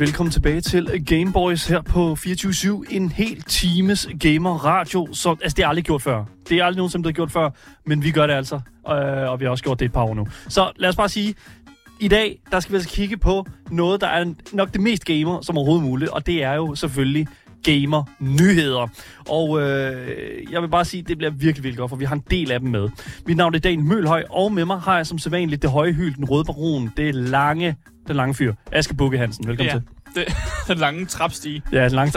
velkommen tilbage til Gameboys her på 24-7. En hel times gamer radio. Så, altså, det er aldrig gjort før. Det er aldrig nogensinde blevet gjort før, men vi gør det altså. Øh, og vi har også gjort det et par år nu. Så lad os bare sige, i dag, der skal vi altså kigge på noget, der er nok det mest gamer som overhovedet muligt. Og det er jo selvfølgelig gamer-nyheder. Og øh, jeg vil bare sige, at det bliver virkelig, virkelig godt, for vi har en del af dem med. Mit navn er Daniel Mølhøj, og med mig har jeg som sædvanligt det høje hyld, den røde baron, det lange, den lange fyr, Aske Bukke Hansen. Velkommen Ja, til. det, den lange trapstige. Ja, den lange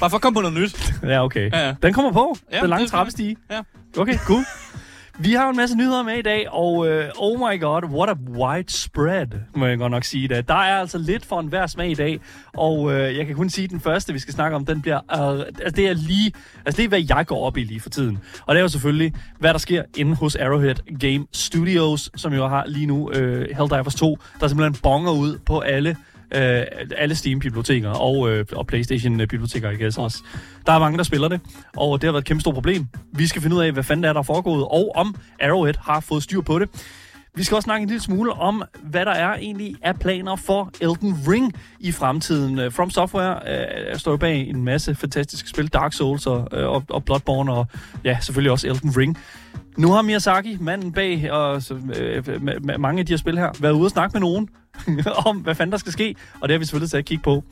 Bare for at komme på noget nyt. Ja, okay. Ja, ja. Den kommer på, Ja, den lange det trappestige. Ja. Okay, cool. Vi har en masse nyheder med i dag, og øh, oh my god, what a widespread, må jeg godt nok sige det. Der er altså lidt for enhver smag i dag, og øh, jeg kan kun sige, at den første, vi skal snakke om, den bliver, øh, altså det er lige, altså det er, hvad jeg går op i lige for tiden. Og det er jo selvfølgelig, hvad der sker inde hos Arrowhead Game Studios, som jo har lige nu øh, Helldivers 2, der simpelthen bonger ud på alle øh, alle Steam-biblioteker og, øh, og PlayStation-biblioteker, ikke også. Der er mange, der spiller det, og det har været et kæmpe stort problem. Vi skal finde ud af, hvad fanden der er, der er foregået, og om Arrowhead har fået styr på det. Vi skal også snakke en lille smule om, hvad der er egentlig af planer for Elden Ring i fremtiden. Øh, From Software øh, står jo bag en masse fantastiske spil, Dark Souls og, øh, og, og Bloodborne, og ja, selvfølgelig også Elden Ring. Nu har Miyazaki, manden bag og, så, øh, øh mange af de her spil her, været ude og snakke med nogen om, hvad fanden der skal ske, og det har vi selvfølgelig taget at kigge på.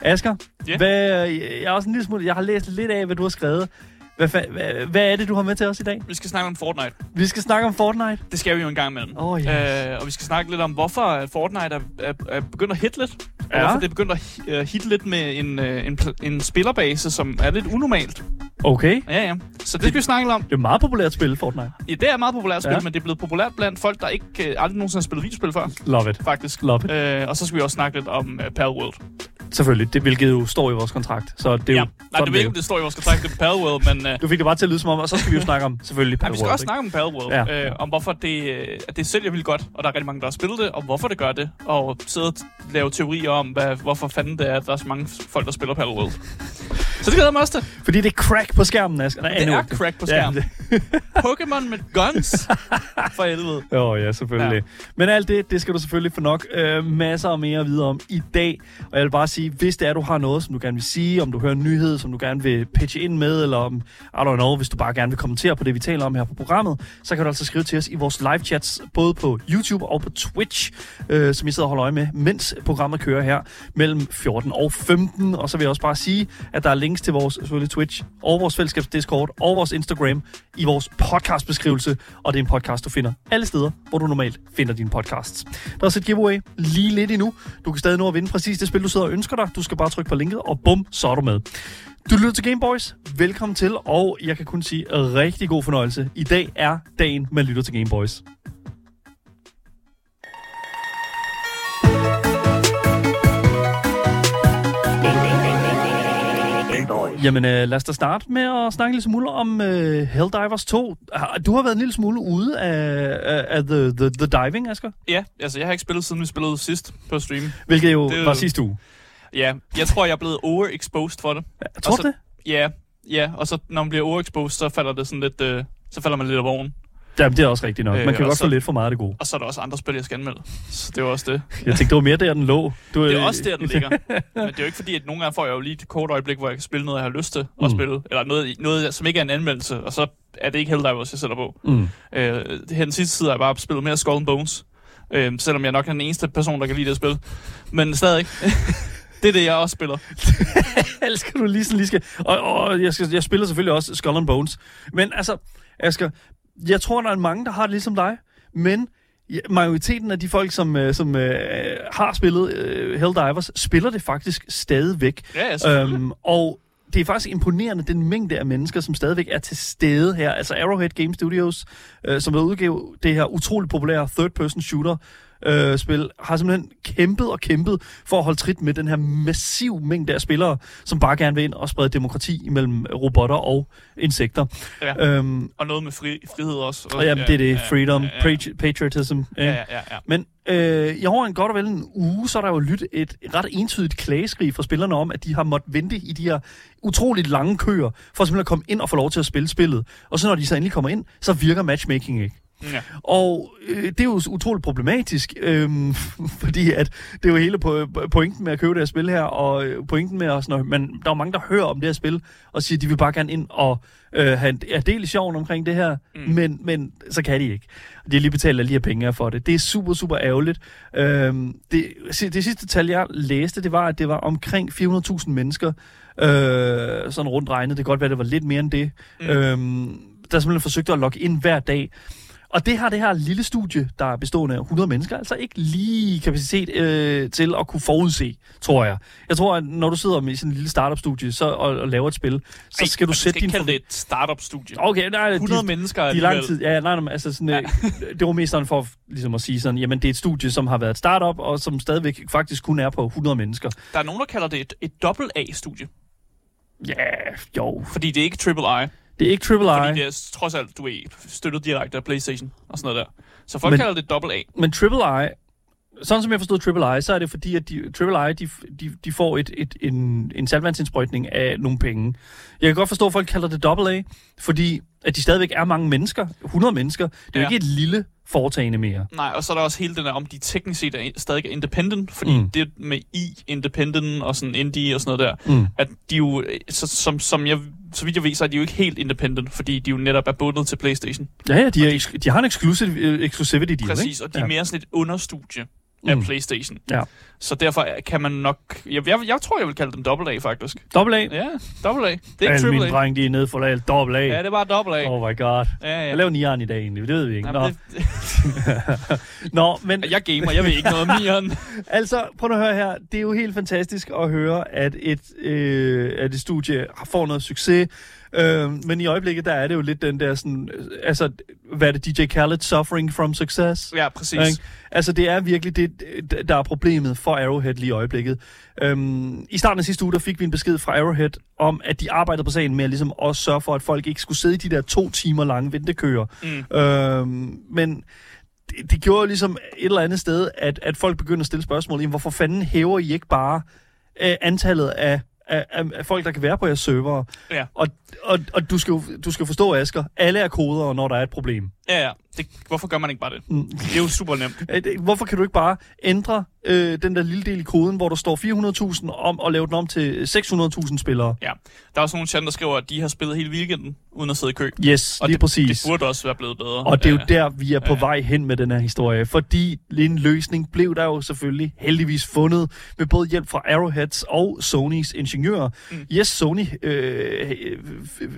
Asger, Ja. hvad, jeg er også en lille smule, jeg har læst lidt af, hvad du har skrevet. Hvad, fa- hvad, hvad er det, du har med til os i dag? Vi skal snakke om Fortnite. Vi skal snakke om Fortnite. Det skal vi jo en gang imellem. Åh, yes. øh, og vi skal snakke lidt om, hvorfor Fortnite er, er, er begyndt at hitte lidt. Og Ja. hvorfor det er begyndt at øh, hitte lidt med en, øh, en, en spillerbase, som er lidt unormalt. Okay. Ja, ja. Så det skal vi snakke om. Det er et meget populært spil, Fortnite. Ja, det er et meget populært spil, Ja. men det er blevet populært blandt folk, der ikke øh, aldrig nogensinde har spillet videospil før, Love it. faktisk. Love it. Øh, og så skal vi også snakke lidt om uh, Palworld. Selvfølgelig, det, hvilket jo står i vores kontrakt. Så det er Ja. jo Nej, det ved ikke, om det står i vores kontrakt, det er Palworld, men... Uh, Du fik det bare til at lyde som om, og så skal vi jo snakke om selvfølgelig Ja, vi skal Palworld, også ikke? snakke om Palworld, Ja. ja. øh, om hvorfor det, øh, at det sælger vildt godt, og der er rigtig mange, der har spillet det, og hvorfor det gør det, og sidde og lave teorier om, hvad, hvorfor fanden det er, at der er så mange folk, der spiller Palworld. Så det glæder mig også til. Fordi det er crack på skærmen, Asger. Nej, Det nu- er crack på skærmen. Pokémon med guns. For helvede. Åh oh, ja, selvfølgelig. Ja. Men alt det, det skal du selvfølgelig få nok øh, masser og mere at vide om i dag. Og jeg vil bare sige, hvis det er, du har noget, som du gerne vil sige, om du hører en nyhed, som du gerne vil pitche ind med, eller om, I don't know, hvis du bare gerne vil kommentere på det, vi taler om her på programmet, så kan du altså skrive til os i vores live chats, både på YouTube og på Twitch, øh, som I sidder og holder øje med, mens programmet kører her mellem 14 og 15. Og så vil jeg også bare sige, at der er links til vores selvfølgelig Twitch, og vores fællesskabs Discord, og vores Instagram i vores podcastbeskrivelse. Og det er en podcast, du finder alle steder, hvor du normalt finder dine podcasts. Der er også et giveaway lige lidt endnu. Du kan stadig nå at vinde præcis det spil, du sidder og ønsker dig. Du skal bare trykke på linket, og bum, så er du med. Du lytter til Gameboys. Velkommen til, og jeg kan kun sige rigtig god fornøjelse. I dag er dagen, man lytter til Gameboys. Jamen, øh, lad os da starte med at snakke lille smule om øh, Helldivers 2. Har- Du har været en lille smule ude af, af, the, the, the Diving, Asger. Ja, altså jeg har ikke spillet, siden vi spillede sidst på stream. Hvilket jo Det jo- var sidste uge. Ja, jeg tror, jeg er blevet overexposed for det. Jeg tror Og så- det. Ja, ja, og så når man bliver overexposed, så falder det sådan lidt, øh, så falder man lidt af vognen. Jamen, det er også rigtigt nok. Øh, Man kan og godt så- få lidt for meget af det gode. Og så er der også andre spil, jeg skal anmelde. Så det er også det. Jeg tænkte, det var mere der, den lå. Du, Det er også der, den ligger. Men det er jo ikke fordi, at nogle gange får jeg jo lige et kort øjeblik, hvor jeg kan spille noget, jeg har lyst til at Mm. spille. Eller noget, noget, som ikke er en anmeldelse, og så er det ikke Helldivers, jeg sætter på. Mm. Øh, her den sidste tid har jeg bare spillet mere Skull and Bones. Øh, selvom jeg nok er den eneste person, der kan lide det spil. Men stadig. det er det, jeg også spiller. Elsker, du lige sådan lige skal... Og, og jeg, skal, jeg spiller selvfølgelig også Skull and Bones. Men altså, Asger, jeg tror, der er mange, der har det ligesom dig. Men ja, majoriteten af de folk, som, øh, som øh, har spillet øh, Helldivers, spiller det faktisk stadigvæk. Ja. Øhm, og det er faktisk imponerende, den mængde af mennesker, som stadigvæk er til stede her. Altså Arrowhead Game Studios, øh, som vil udgive det her utroligt populære third-person shooter, øh, spil, har simpelthen kæmpet og kæmpet for at holde trit med den her massiv mængde af spillere, som bare gerne vil ind og sprede demokrati imellem robotter og insekter. Ja. Øhm, Og noget med fri, frihed også. og jamen, det er det. Ja, Freedom, ja, ja. patri- patriotism. Ja, ja, ja. ja. Men øh, i over en godt og vel en uge, så er der jo lyttet et ret entydigt klageskrig fra spillerne om, at de har måttet vente i de her utroligt lange køer, for simpelthen at komme ind og få lov til at spille spillet. Og så når de så endelig kommer ind, så virker matchmaking ikke. Ja. Og øh, det er jo utroligt problematisk, øh, fordi at det er jo hele po- pointen med at købe det her spil her, og øh, pointen med at, når man, der er mange, der hører om det her spil, og siger, at de vil bare gerne ind og øh, have en er del i sjoven omkring det her, mm. men, men så kan de ikke. De har lige betalt alle de her penge for det. Det er super, super ærgerligt. Øh, det, det sidste tal, jeg læste, det var, at det var omkring 400.000 mennesker, øh, sådan rundt regnet. Det kan godt være, det var lidt mere end det. Mm. Øh, der simpelthen forsøgte at logge ind hver dag. Og det har det her lille studie, der er bestående af 100 mennesker, altså ikke lige kapacitet øh, til at kunne forudse, tror jeg. Jeg tror, at når du sidder med sådan en lille startup-studie så, og, og laver et spil, så Ej, skal du man sætte din... kalde det et startup-studie. Okay, nej, 100 de, mennesker de alligevel. lang tid. Ja, nej, nej, altså sådan, ja. det var mest sådan for ligesom at sige sådan, jamen det er et studie, som har været et startup, og som stadigvæk faktisk kun er på 100 mennesker. Der er nogen, der kalder det et, et dobbelt A-studie. Ja, jo. Fordi det er ikke triple I. Det er ikke triple Fordi I, det er trods alt, du er støttet direkte af Playstation og sådan noget der. Så folk Men- kalder det dobbelt A. men triple I, sådan som jeg forstod Triple I, så er det fordi, at de, Triple I, de, de, de får et, et, en, en salgvandsindsprøjtning af nogle penge. Jeg kan godt forstå, at folk kalder det Double A, fordi at de stadigvæk er mange mennesker, 100 mennesker. Det er jo Ja. ikke et lille foretagende mere. Nej, og så er der også hele den der, om de teknisk set er stadig er independent, fordi Mm. det med I, independent og sådan indie og sådan noget der, Mm. at de jo, øh, så, som, som jeg, så vidt jeg ved, så er de jo ikke helt independent, fordi de jo netop er bundet til Playstation. Ja, ja, de, er, eks- de har en exclusive, øh, exclusivity deal, Præcis, ikke? og de er ja. mere sådan et understudie af Mm. Playstation. Ja. Så derfor er- kan man nok... Jeg, jeg, jeg tror, jeg vil kalde dem dobbelt A, faktisk. Double A. Ja, dobbelt A. Det er ikke Alle triple A. drenge, de er nede for lavet double A. Ja, det er bare dobbelt A. Oh my god. Ja, ja. Jeg laver nieren i dag egentlig, det ved vi ikke. Nå, Jamen, det, Nå men jeg gamer, jeg ved ikke noget om nieren. altså, prøv at høre her. Det er jo helt fantastisk at høre, at et, øh, at et studie har- får noget succes. Øh, men i øjeblikket, der er det jo lidt den der sådan... øh, Altså, hvad er det? DJ Khaled suffering from success? Ja, præcis. Ikke? Altså, det er virkelig det, der er problemet for Arrowhead lige i øjeblikket. Øhm, I starten af sidste uge, der fik vi en besked fra Arrowhead om, at de arbejdede på sagen med at ligesom også sørge for, at folk ikke skulle sidde i de der to timer lange ventekøer. Mm. Øhm, men det, det gjorde jo ligesom et eller andet sted, at, at folk begyndte at stille spørgsmål. Jamen, hvorfor fanden hæver I ikke bare øh, antallet af, af, af, af folk, der kan være på jeres server? Ja. Og, og, og du, skal jo, du skal forstå, Asger, alle er kodere, når der er et problem. Ja, ja. Det, hvorfor gør man ikke bare det? Mm. Det er jo super nemt. Øh, Hvorfor kan du ikke bare ændre øh, den der lille del i koden, hvor der står 400.000 om og lave den om til 600.000 spillere? Ja. Der er også nogle chat, der skriver, at de har spillet hele weekenden, uden at sidde i kø. Yes, Og lige det, præcis. det burde også være blevet bedre. Og det er jo der, vi er på Ja. vej hen med den her historie. Fordi en løsning blev der jo selvfølgelig heldigvis fundet med både hjælp fra Arrowheads og Sonys ingeniører. Mm. Yes, Sony øh, øh,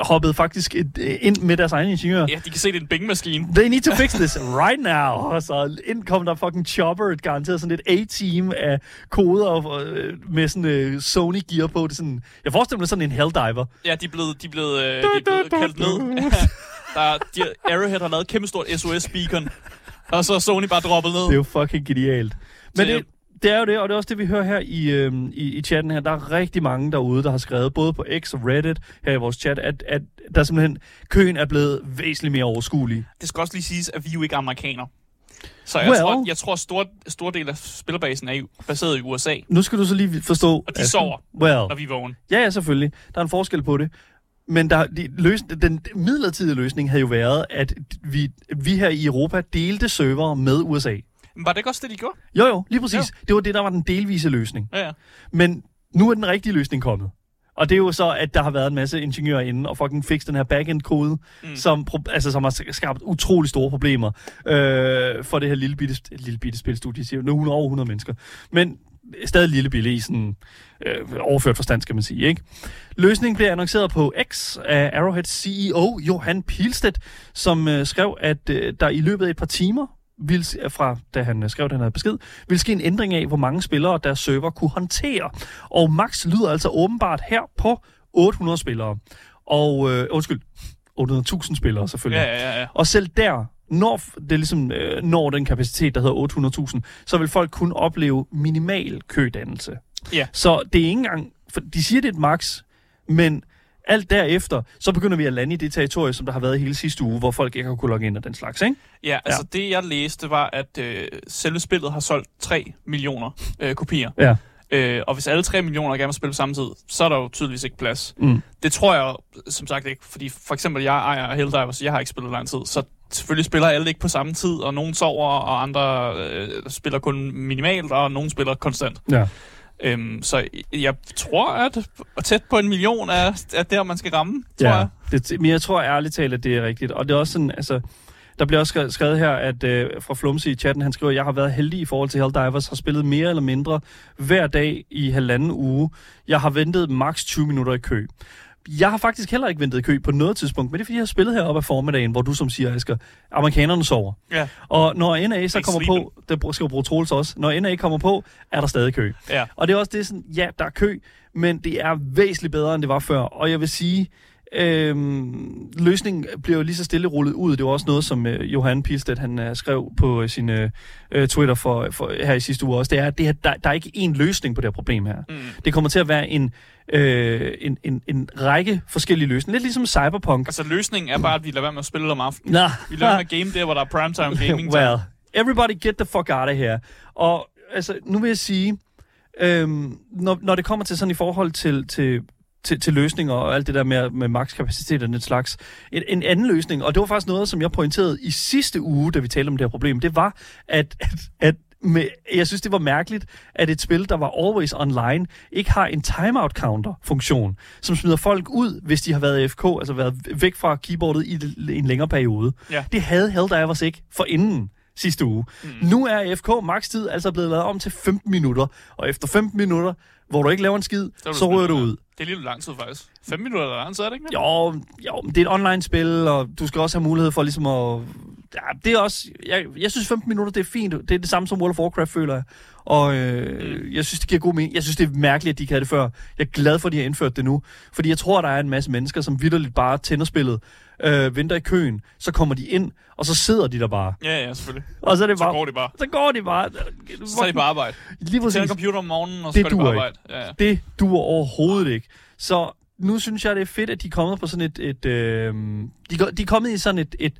hoppede faktisk et, øh, ind med deres egen ingeniører. Ja, de kan se, det er en bingmaskine. They need to fix this right now. Og så ind kom der fucking Chopper, et garanteret sådan et A-team af koder og, øh, med sådan øh, Sony-gear på. Det sådan, jeg forestiller mig sådan en Helldiver. Ja, de er blevet, de er blevet, øh, de er blevet kaldt ned. der, er- de, Arrowhead har lavet et kæmpe stort SOS-beacon. Og så er Sony bare droppet ned. Det er jo fucking genialt. Men det, det er jo det, og det er også det, vi hører her i, øhm, i, i chatten her. Der er rigtig mange derude, der har skrevet, både på X og Reddit, her i vores chat, at, at der simpelthen, køen er blevet væsentligt mere overskuelig. Det skal også lige siges, at vi er jo ikke amerikanere. Så jeg Well. tror, jeg tror, at stor, stor del af spillerbasen er jo baseret i USA, Nu skal du så lige forstå... og de Asger. sover, Well, når vi er vågne. ja, ja, selvfølgelig. Der er en forskel på det. Men der, de, løs, den midlertidige løsning havde jo været, at vi, vi her i Europa delte server med USA. Var det ikke også det, de gjorde? Jo, jo, lige præcis. Jo. Det var det, der var den delvise løsning. Ja, ja. Men nu er den rigtige løsning kommet. Og det er jo så, at der har været en masse ingeniører inde og fucking fikse den her backend-kode, mm. Som, altså, som har skabt utrolig store problemer øh, for det her lille bitte, lille bitte spilstudie. Siger, nu er over 100 mennesker. Men stadig lille bitte i sådan øh, overført forstand, skal man sige. Ikke? Løsningen blev annonceret på X af Arrowheads CEO Johan Pilstedt, som øh, skrev, at øh, der i løbet af et par timer vil, fra da han øh, skrev den her besked, vil ske en ændring af, hvor mange spillere deres server kunne håndtere. Og max lyder altså åbenbart her på 800 spillere. Og, øh, undskyld, 800.000 spillere selvfølgelig. Ja, ja, ja. Og selv der når det ligesom øh, når den kapacitet, der hedder 800.000, så vil folk kun opleve minimal kødannelse. Ja. Så det er ikke engang... For de siger, det er et max, men alt derefter, så begynder vi at lande i det territorie, som der har været hele sidste uge, hvor folk ikke har kunnet logge ind og den slags, ikke? Ja, altså ja. det jeg læste var, at øh, selve spillet har solgt 3 millioner øh, kopier. Ja. Øh, og hvis alle 3 millioner gerne vil spille på samme tid, så er der jo tydeligvis ikke plads. Mm. Det tror jeg som sagt ikke, fordi for eksempel jeg ejer Helldivers, jeg har ikke spillet lang tid, så selvfølgelig spiller alle ikke på samme tid, og nogen sover, og andre øh, spiller kun minimalt, og nogen spiller konstant. Ja. Øhm, så jeg tror, at tæt på en million er, er der, man skal ramme, tror ja. jeg. Det, men jeg tror ærligt talt, at det er rigtigt. Og det er også sådan, altså... Der bliver også skrevet- her, at øh, fra Flumse i chatten, han skriver, jeg har været heldig i forhold til Helldivers, har spillet mere eller mindre hver dag i halvanden uge. Jeg har ventet maks 20 minutter i kø. Jeg har faktisk heller ikke ventet i kø på noget tidspunkt, men det er fordi, jeg har spillet heroppe af formiddagen, hvor du som siger, Asger, amerikanerne sover. Ja. Og når NA så kommer sleeping. på, det skal jo bruge Troels også, når NA kommer på, er der stadig kø. Ja. Og det er også det sådan, ja, der er kø, men det er væsentligt bedre, end det var før. Og jeg vil sige, øhm, løsningen bliver jo lige så stille rullet ud. Det var også noget, som øh, Johan Pilstedt, han øh, skrev på øh, sin øh, øh, Twitter for, for, her i sidste uge også. Det er, det er der, der er ikke én løsning på det her problem her. Mm. Det kommer til at være en, øh, en, en, en række forskellige løsninger. Lidt ligesom Cyberpunk. Altså løsningen er bare, at vi lader være med at spille om aftenen. Nå, Vi lader være med at game der, hvor der er primetime gaming. well, everybody get the fuck out of here. Og altså, nu vil jeg sige, øhm, når, når det kommer til sådan i forhold til, til, til, til løsninger og alt det der med, med makskapacitet og den slags, en, en anden løsning, og det var faktisk noget, som jeg pointerede i sidste uge, da vi talte om det her problem, det var, at, at, at med, jeg synes, det var mærkeligt, at et spil, der var always online, ikke har en timeout counter funktion, som smider folk ud, hvis de har været AFK, altså været væk fra keyboardet i en længere periode. Ja. Det havde Helldivers ikke for inden sidste uge. Mm. Nu er AFK makstid altså blevet lavet om til 15 minutter, og efter 15 minutter, hvor du ikke laver en skid, så, så ryger du ud. Det er lidt lang tid faktisk. 5 minutter eller andet, så er det ikke? det? Jo, jo, men det er et online-spil, og du skal også have mulighed for ligesom at... Ja, det er også... Jeg, jeg synes 15 minutter, det er fint. Det er det samme som World of Warcraft, føler jeg. Og øh, mm. jeg synes, det giver god mening. Jeg synes, det er mærkeligt, at de ikke havde det før. Jeg er glad for, at de har indført det nu. Fordi jeg tror, der er en masse mennesker, som vidderligt bare tænder spillet, øh, venter i køen, så kommer de ind, og så sidder de der bare. Ja, ja, selvfølgelig. Og så er det Så bare... går det bare. Så går de bare. Så er de på arbejde. Lige præcis. computer om morgenen, og så Det går de på duer ikke. arbejde. Ja, ja. Det duer overhovedet ikke. Så nu synes jeg, det er fedt, at de er kommet på sådan et... et øh, de, de er kommet i sådan et, et,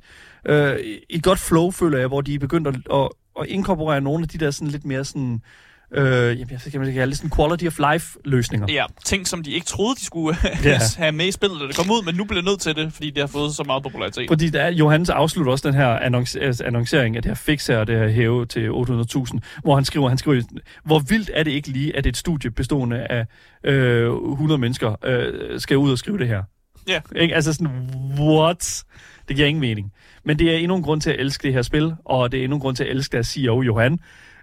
øh, et godt flow, føler jeg, hvor de er begyndt at, at, at inkorporere nogle af de der sådan lidt mere sådan... Øh, jamen, jeg hvad det kalde det, sådan quality of life løsninger. Ja, ting, som de ikke troede, de skulle Ja. have med i spillet, da det kom ud, men nu bliver nødt til det, fordi det har fået så meget popularitet. Fordi der er, Johannes afslutter også den her annonce, altså annoncering af det her fix her, og det her hæve til 800.000, hvor han skriver, han skriver, hvor vildt er det ikke lige, at et studie bestående af øh, 100 mennesker øh, skal ud og skrive det her. Ja. Ikke? Altså sådan, what? Det giver ingen mening. Men det er endnu en grund til at elske det her spil, og det er endnu en grund til at elske deres CEO, Johan.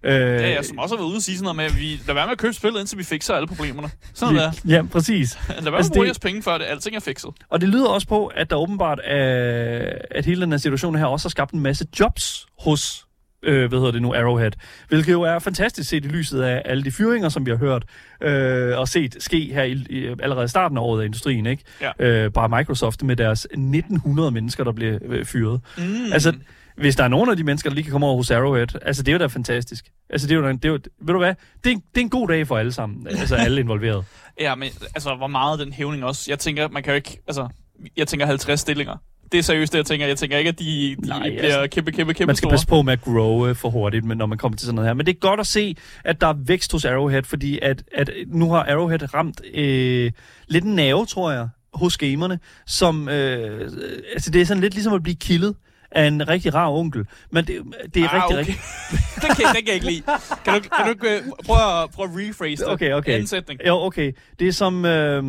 Øh, Ja, ja, som også har været ude og sige sådan noget med, at vi lader være med at købe spillet, indtil vi fikser alle problemerne. Sådan der. Ja, præcis. Lad være med Altså, at bruge det- jeres penge, før det alting er fikset. Og det lyder også på, at der åbenbart er, at hele den her situation her også har skabt en masse jobs hos øh, hvad hedder det nu, Arrowhead. Hvilket jo er fantastisk set i lyset af alle de fyringer, som vi har hørt øh, og set ske her i, i, allerede i starten af året af industrien, ikke? Ja. Øh, bare Microsoft med deres 1900 mennesker, der bliver øh, fyret. Mm. Altså, hvis der er nogen af de mennesker, der lige kan komme over hos Arrowhead, altså det er jo da fantastisk. Altså det er jo, da- det er jo ved du hvad, det er, det er en god dag for alle sammen, altså alle involveret. Ja, men altså, hvor meget den hævning også. Jeg tænker, man kan jo ikke, altså, jeg tænker 50 stillinger. Det er seriøst det, jeg tænker. Jeg tænker ikke, at de, de Nej, bliver altså, kæmpe, kæmpe, kæmpe Man skal store. passe på med at grow for hurtigt, men når man kommer til sådan noget her. Men det er godt at se, at der er vækst hos Arrowhead, fordi at, at nu har Arrowhead ramt øh, lidt en nerve, tror jeg, hos gamerne, som, øh, altså det er sådan lidt ligesom at blive killet af en rigtig rar onkel. Men det, det er Ah, rigtig, okay. rigtig... den, kan, den kan jeg ikke lide. Kan du, kan du ikke øh, prøve at, prøve at rephrase det? Okay, okay. Anden sætning. Jo, okay. Det er, som, øh,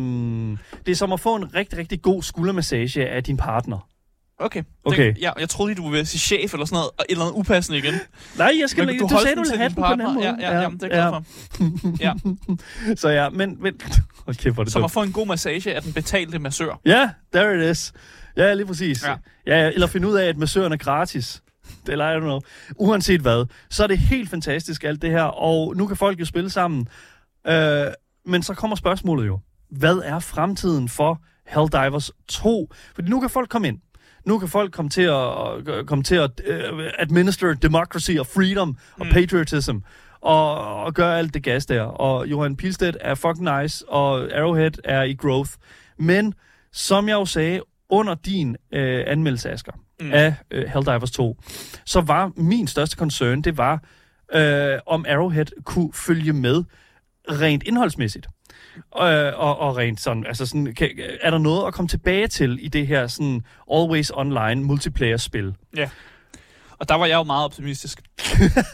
det er som at få en rigtig, rigtig god skuldermassage af din partner. Okay. Okay. Den, ja, jeg troede lige, du ville sige chef eller sådan noget, og et eller andet upassende igen. Nej, jeg skal... Men du, du sagde, du ville have den på en anden måde. partner. Ja, ja, jamen, det er jeg for. Ja. Så ja, men... men hvor er det Som dumt. at få en god massage af den betalte massør. Ja, yeah, there it is. Ja, lige præcis. Ja. Ja. eller finde ud af, at massøren er gratis. Eller I don't know. Uanset hvad, så er det helt fantastisk alt det her, og nu kan folk jo spille sammen. Øh, men så kommer spørgsmålet jo. Hvad er fremtiden for Helldivers 2? Fordi nu kan folk komme ind. Nu kan folk komme til at, at komme til at uh, administer democracy og freedom og Mm. patriotism og, og gøre alt det gas der. Og Johan Pilstedt er fucking nice, og Arrowhead er i growth. Men som jeg jo sagde under din øh, anmeldelse, Asger, Mm. af øh, Helldivers 2, så var min største concern, det var, øh, om Arrowhead kunne følge med rent indholdsmæssigt. Øh, og, og rent sådan, altså sådan, kan, er der noget at komme tilbage til i det her sådan always online multiplayer-spil? Og der var jeg jo meget optimistisk.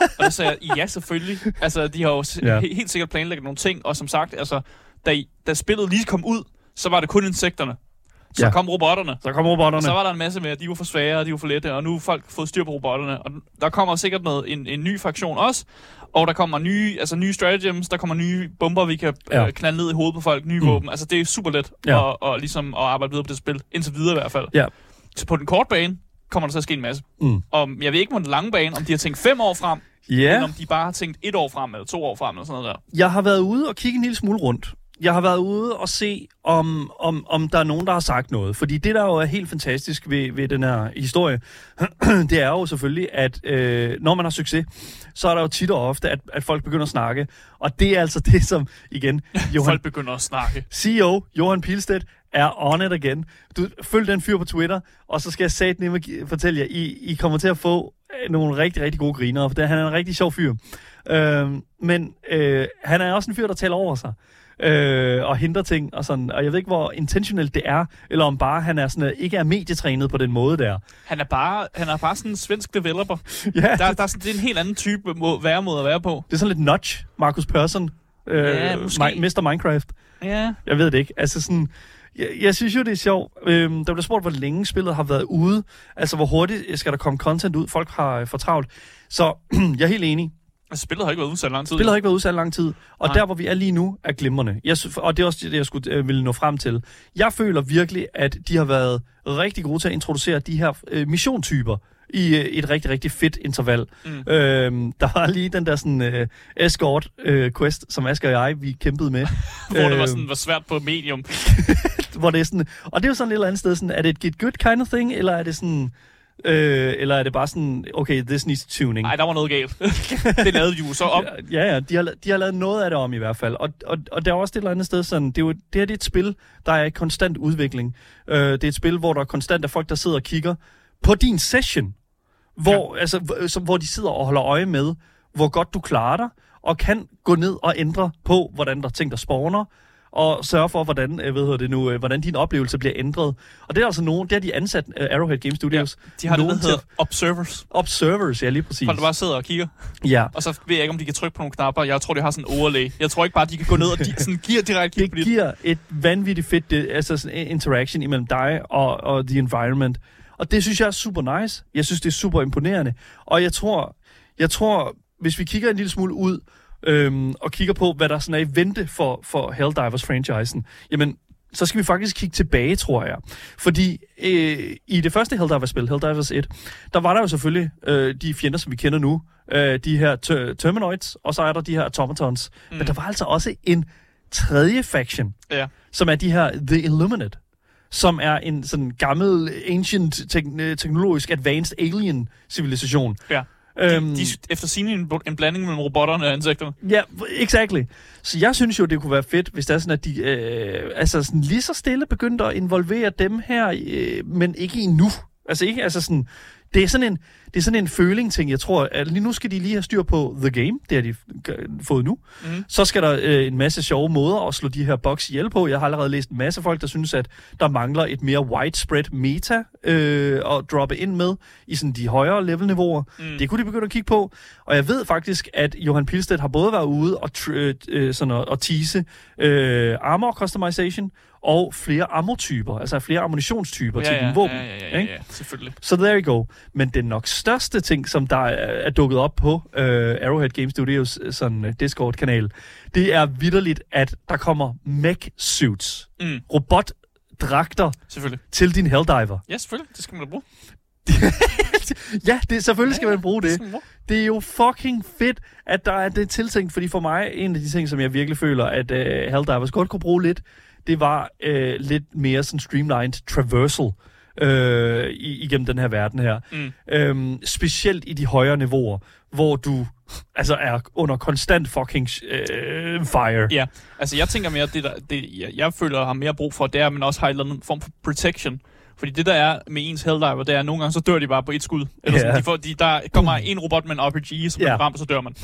og der sagde jeg, ja, selvfølgelig. Altså, de har jo Ja. he- helt sikkert planlagt nogle ting, og som sagt, altså, da, I- da spillet lige kom ud, så var det kun insekterne. Så Ja. kom robotterne. Så kommer robotterne. Og så var der en masse med, at de var for svære, og de var for lette, og nu har folk fået styr på robotterne. Og der kommer sikkert noget, en, en ny fraktion også, og der kommer nye, altså nye stratagems, der kommer nye bomber, vi kan ja. Øh, knalde ned i hovedet på folk, nye Mm. våben. Altså det er super let Ja. at, og, ligesom at arbejde videre på det spil, indtil videre i hvert fald. Ja. Så på den korte bane kommer der til at ske en masse. Mm. Og jeg ved ikke på den lange bane, om de har tænkt fem år frem, Ja. eller om de bare har tænkt et år frem, eller to år frem, eller sådan noget der. Jeg har været ude og kigge en lille smule rundt. Jeg har været ude og se, om, om, om der er nogen, der har sagt noget. Fordi det, der jo er helt fantastisk ved, ved den her historie, det er jo selvfølgelig, at øh, når man har succes, så er der jo tit og ofte, at, at folk begynder at snakke. Og det er altså det, som, igen, Johan, Folk begynder at snakke. CEO Johan Pilstedt er on it again. Du, følg den fyr på Twitter, og så skal jeg satme fortælle jer, I, I kommer til at få øh, nogle rigtig, rigtig gode griner, for det, han er en rigtig sjov fyr. Øh, men øh, han er også en fyr, der taler over sig. Øh, og hindrer ting og sådan. Og jeg ved ikke, hvor intentionelt det er, eller om bare han er sådan, øh, ikke er medietrænet på den måde der. Han er bare, han er bare sådan en svensk developer. Ja, Der, der er sådan, det er en helt anden type må, væremåde at være på. det er sådan lidt nudge, Markus Persson. Øh, Ja, måske. Mi- Mr. Minecraft. Ja. Jeg ved det ikke. Altså sådan, jeg, jeg synes jo, det er sjovt. Øhm, der bliver spurgt, hvor længe spillet har været ude. Altså, hvor hurtigt skal der komme content ud. Folk har øh, for travlt. Så jeg er helt enig. Altså, spillet har ikke været udsat lang tid. Spillet har ikke været udsat lang tid. Og Nej. der, hvor vi er lige nu, er glimrende. Jeg, og det er også det, jeg skulle øh, ville nå frem til. Jeg føler virkelig, at de har været rigtig gode til at introducere de her øh, missiontyper i øh, et rigtig, rigtig fedt interval. Mm. Øhm, der var lige den der sådan øh, escort øh, quest, som Asger og jeg, vi kæmpede med. Hvor det var, Øhm, sådan, var svært på medium. hvor det er sådan, og det er jo sådan et eller andet sted, sådan, er det et get good kind of thing, eller er det sådan, øh, eller er det bare sådan, okay, this needs tuning? Nej, der var noget galt. det lavede de jo så om. Ja, ja, de har, de har lavet noget af det om i hvert fald. Og, og, og der er også et eller andet sted sådan, det er jo det her det er et spil, der er i konstant udvikling. Øh, det er et spil, hvor der er konstant er folk, der sidder og kigger på din session. Hvor, ja. altså, som, hvor de sidder og holder øje med, hvor godt du klarer dig, og kan gå ned og ændre på, hvordan der er ting, der spawner, og sørge for, hvordan, øh, hedder det nu, øh, hvordan din oplevelse bliver ændret. Og det er altså nogen, det har de ansat uh, Arrowhead Game Studios. De har det, nogen der hedder observers. Observers, ja, lige præcis. Folk, der bare sidder og kigger. Ja, Og så ved jeg ikke, om de kan trykke på nogle knapper. Jeg tror, de har sådan en overlay. Jeg tror ikke bare, de kan gå ned og de, sådan, giver direkte kig på det giver et vanvittigt fedt det, altså sådan en interaction imellem dig og, og the environment. Og det synes jeg er super nice. Jeg synes, det er super imponerende. Og jeg tror, jeg tror hvis vi kigger en lille smule ud øhm, og kigger på, hvad der sådan er i vente for, for Helldivers-franchisen, jamen, så skal vi faktisk kigge tilbage, tror jeg. Fordi øh, i det første Helldivers-spil, Helldivers 1, der var der jo selvfølgelig øh, de fjender, som vi kender nu. Øh, de her ter- Terminoids, og så er der de her automatons. Mm. Men der var altså også en tredje faction, Ja. som er de her The Illuminate, som er en sådan gammel, ancient, tek- teknologisk, advanced alien civilisation. Ja. Øhm, De, de, efter sin en, en blanding mellem robotterne og insekterne. Ja, exactly. Så jeg synes jo, det kunne være fedt, hvis det er sådan, at de øh, altså sådan lige så stille begyndte at involvere dem her, øh, men ikke endnu. Altså ikke, altså sådan, det er sådan en, det er sådan en føling-ting, jeg tror, at lige nu skal de lige have styr på The Game, det har de fået nu. Mhm. Så skal der øh, en masse sjove måder at slå de her boks ihjel på. Jeg har allerede læst en masse folk, der synes, at der mangler et mere widespread meta øh, at droppe ind med i sådan de højere levelniveauer. Mm. Det kunne de begynde at kigge på. Og jeg ved faktisk, at Johan Pilstedt har både været ude og, tr- øh, øh, sådan at, at tease øh, armor customization og flere ammo-typer, altså flere ammunitionstyper Ja, til ja, dine våben. ja, ja, ja, ikke? ja, selvfølgelig. Så there you go. Men den nok største ting, som der er, er dukket op på øh, Arrowhead Game Studios øh, sådan, uh, Discord-kanal, det er vidderligt, at der kommer mech suits, Mm, robotdragter til din Helldiver. Ja, selvfølgelig. Det skal man da bruge. Ja, det, selvfølgelig skal man bruge Det det. Det er jo fucking fedt, at der er det tiltænkt, fordi for mig, en af de ting, som jeg virkelig føler, at uh, Helldivers godt kunne bruge lidt, det var uh, lidt mere sådan streamlined traversal øh, igennem den her verden her. Mm. Øhm, specielt i de højere niveauer, hvor du altså er under konstant fucking øh, fire. Ja, altså jeg tænker mere, det, der, det jeg, jeg føler har mere brug for, det er, at man også har en eller anden form for protection. Fordi det der er med ens Helldiver, det er, at nogle gange så dør de bare på et skud. Eller sådan, Ja. de får, de, der kommer en robot med en RPG, som man rammer, så dør man.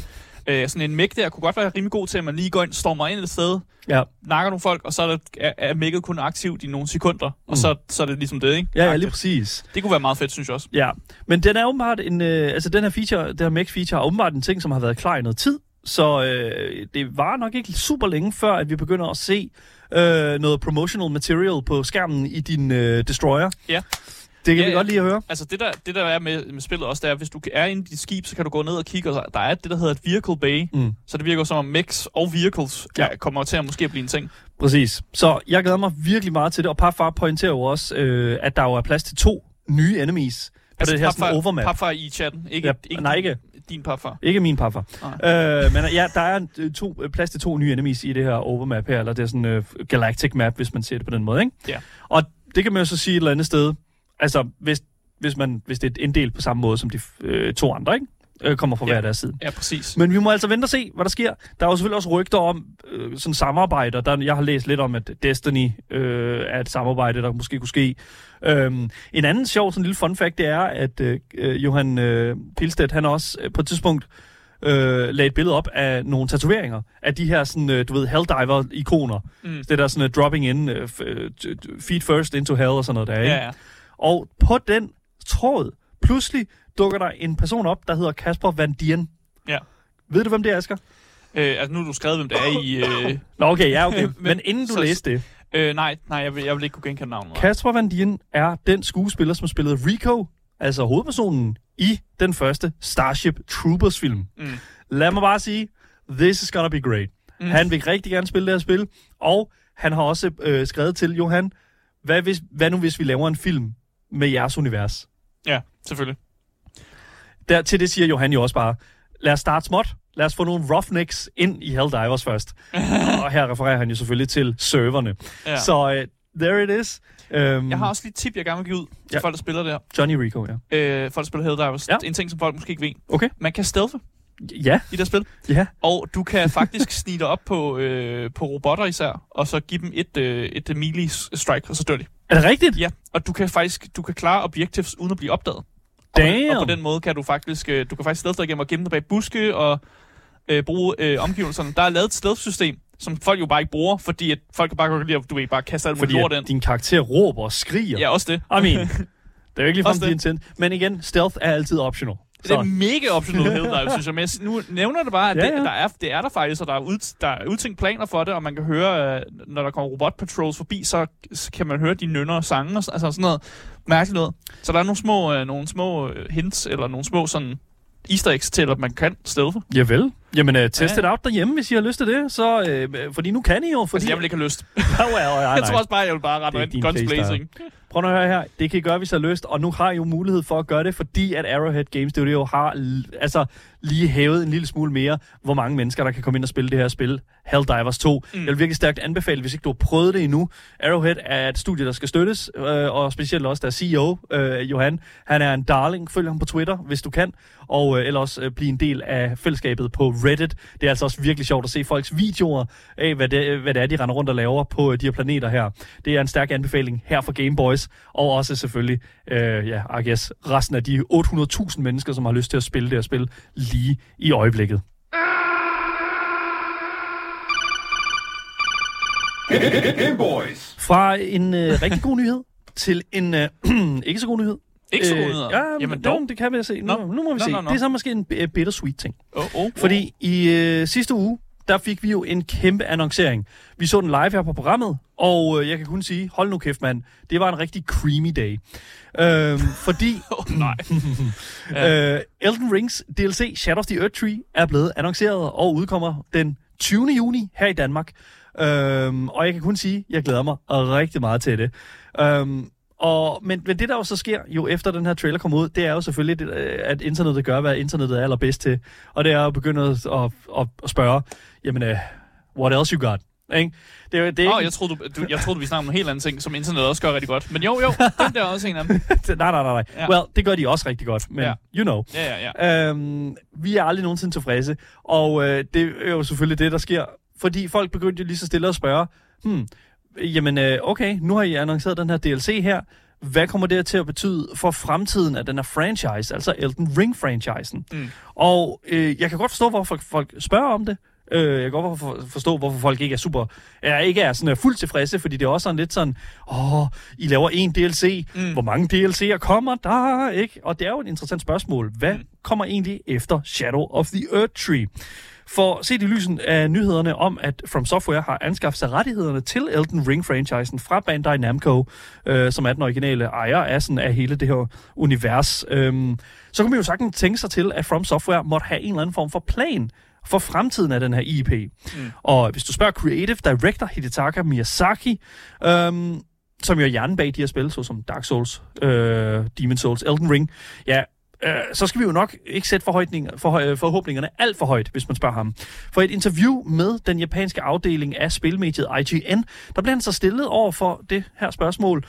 Øh, sådan en mech der kunne godt være rimelig god til, at man lige går ind, stormer ind et sted, Ja, nakker nogle folk, og så er, det, er, er mech'et kun aktivt i nogle sekunder, og Mm. så, så er det ligesom det, ikke? ja, ja lige præcis. Det kunne være meget fedt, synes jeg også. Ja, men den er åbenbart en, øh, altså den her feature, det her mech feature er åbenbart en ting, som har været klar i noget tid. Så øh, det var nok ikke super længe før, at vi begynder at se øh, noget promotional material på skærmen i din øh, Destroyer. Ja. Det kan Ja, vi godt lide at høre. Altså det der, det der er med, med spillet også, det er, at hvis du er inde i dit skib, så kan du gå ned og kigge, og der er det, der hedder et vehicle bay. Mm. Så det virker som om mechs og vehicles Ja. ja. kommer til at måske blive en ting. Præcis. Så jeg glæder mig virkelig meget til det, og Parfar pointerer jo også, øh, at der jo er plads til to nye enemies på altså, det her sådan overmap. Papfar i chatten. Ikke, Ja, ikke nej, ikke. din papfar. Ikke min Parfar. Øh, men ja, der er øh, to, øh, plads til to nye enemies i det her overmap her, eller det er sådan øh, galactic map, hvis man ser det på den måde, ikke? Ja. Og det kan man jo så sige et eller andet sted, altså hvis, hvis, man, hvis det er en del på samme måde som de øh, to andre, ikke? Øh, kommer fra Ja. hver deres side. Ja, præcis. Men vi må altså vente og se, hvad der sker. Der er jo selvfølgelig også rygter om øh, sådan samarbejder. Der, jeg har læst lidt om, at Destiny øh, er et samarbejde, der måske kunne ske. Øhm, en anden sjov sådan lille fun fact, det er, at øh, øh, Johan øh, Pilstedt, han også øh, på et tidspunkt øh, lagde et billede op af nogle tatoveringer af de her sådan, øh, du ved, Helldiver-ikoner. Mm. Det der sådan uh, dropping in, uh, feet first into hell og sådan noget der, ikke? Ja, ja. Og på den tråd, pludselig dukker der en person op, der hedder Kasper Van Dien. Ja. Ved du, hvem det er, Asger? Øh, altså nu har du skrevet, hvem det er i... Øh, Nå, okay, ja, okay. Men, inden du så- læste det, øh, nej, nej, jeg vil, jeg vil ikke kunne genkende navnet. Kasper Van Dien er den skuespiller, som spillede Rico, altså hovedpersonen, i den første Starship Troopers-film. Mm. Lad mig bare sige, this is gonna be great. Mm. Han vil rigtig gerne spille det her spil, og han har også øh, skrevet til Johan, hvad, hvis, hvad nu hvis vi laver en film med jeres univers? Ja, selvfølgelig. Der, til det siger Johan jo også bare, lad os starte småt. Lad os få nogle roughnecks ind i Helldivers først. og her refererer han jo selvfølgelig til serverne. Ja. Så uh, there it is. Um, Jeg har også lige et tip, jeg gerne vil give ud til Ja. folk, der spiller det her. Johnny Rico, ja. Øh, folk, der spiller Helldivers. Ja. En ting, som folk måske ikke ved. Okay. Man kan stealthe Ja, i det spil. ja. Og du kan faktisk snige dig op på, øh, på robotter især, og så give dem et, øh, et melee strike, og så dør de. Er det rigtigt? Ja, og du kan faktisk du kan klare objectives uden at blive opdaget. Og på, Damn. og på den måde kan du faktisk øh, du kan faktisk dig igennem og gemme dig bag buske og øh, bruge øh, omgivelserne. Der er lavet et stealth-system, som folk jo bare ikke bruger, fordi at folk kan bare godt lide, at du ved, bare kaste alt Fordi lort ind. din karakter råber og skriger. Ja, også det. I mean, det er jo ikke ligefrem det. intent. Men igen, stealth er altid optional. Det er mega optional Helldive, synes jeg. Men jeg nu nævner det bare, at Ja, ja. Det, der er, det er der faktisk, og der er, ud, der er udtænkt planer for det, og man kan høre, øh, når der kommer robot patrols forbi, så kan man høre de nynner og sange, og altså sådan noget mærkeligt noget. Så der er nogle små, øh, nogle små øh, hints, eller nogle små sådan easter eggs til, at man kan stealthe. Ja vel. Jamen, uh, test Ja. it out derhjemme, hvis I har lyst til det. Så, uh, fordi nu kan I jo. Fordi... Fordi jeg vil ikke have lyst. well, well, Jeg tror også bare, jeg vil bare rette ind guns blazing. Prøv at høre her. Det kan I gøre, hvis I har lyst. Og nu har I jo mulighed for at gøre det, fordi at Arrowhead Game Studio har altså lige hævet en lille smule mere, hvor mange mennesker, der kan komme ind og spille det her spil. Helldivers 2. Mm. Jeg vil virkelig stærkt anbefale, hvis ikke du har prøvet det endnu. Arrowhead er et studie, der skal støttes, øh, og specielt også der CEO, øh, Johan. Han er en darling. Følg ham på Twitter, hvis du kan. Og øh, ellers øh, blive en del af fællesskabet på Reddit. Det er altså også virkelig sjovt at se folks videoer af, hvad det, hvad det er, de render rundt og laver på øh, de her planeter her. Det er en stærk anbefaling her for Game Boys, og også selvfølgelig, øh, ja, I guess, resten af de 800.000 mennesker, som har lyst til at spille det her spil lige i øjeblikket. Game Boys. Fra en øh, rigtig god nyhed til en øh, ikke så god nyhed. Ikke så Øh, gode. Ja, Jamen dog. det kan vi se. Nu, Nå. nu må vi Nå, se. nå, nå. Det er så måske en b- bittersweet ting. Oh, oh, Fordi i øh, sidste uge, der fik vi jo en kæmpe annoncering. Vi så den live her på programmet, og øh, jeg kan kun sige, hold nu kæft mand, det var en rigtig creamy day. Øhm, fordi oh, nej. Øh, Elden Rings DLC Shadow of the Earth Tree er blevet annonceret og udkommer den 20. juni her i Danmark. Øhm, og jeg kan kun sige, jeg glæder mig rigtig meget til det. Øhm, og, men, men det, der jo så sker, jo efter den her trailer kommer ud, det er jo selvfølgelig, det, øh, at internettet gør, hvad internettet er allerbedst til. Og det er at begynde at, at, at, at spørge, jamen, uh, what else you got? Ikke? Det er, jo- det er ikke, oh, jeg troede, du, du, jeg troede, vi snakkede om en helt anden ting, som internet også gør rigtig godt. Men jo, jo, den der er også en af dem. nej, nej, nej, nej. Ja. Well, det gør de også rigtig godt, men Ja. you know. Ja, ja, ja. Øhm, vi er aldrig nogensinde tilfredse, og øh, det er jo selvfølgelig det, der sker. Fordi folk begyndte jo lige så stille at spørge, hmm, jamen øh, okay, nu har I annonceret den her DLC her. Hvad kommer det til at betyde for fremtiden af den her franchise, altså Elden Ring-franchisen? Mm. Og øh, jeg kan godt forstå, hvorfor folk spørger om det. Øh, jeg kan godt for- forstå, hvorfor folk ikke er super, er, ikke er sådan er fuldt tilfredse, fordi det er også sådan lidt sådan, åh, I laver en DLC, mm. hvor mange DLC'er kommer der, ikke? Og det er jo et interessant spørgsmål. Hvad mm. kommer egentlig efter Shadow of the Earth Tree? For set i lysen af nyhederne om, at From Software har anskaffet sig rettighederne til Elden Ring-franchisen fra Bandai Namco, øh, som er den originale ejer af, sådan, af hele det her univers, øh, så kan man jo sagtens tænke sig til, at From Software måtte have en eller anden form for plan for fremtiden af den her IP. Mm. Og hvis du spørger Creative Director Hidetaka Miyazaki, øhm, som jo er hjernen bag de her spil, såsom Dark Souls, øh, Demon Souls, Elden Ring, ja, øh, så skal vi jo nok ikke sætte forhøjtninger, for, forhåbningerne alt for højt, hvis man spørger ham. For et interview med den japanske afdeling af spilmediet IGN, der bliver han så stillet over for det her spørgsmål.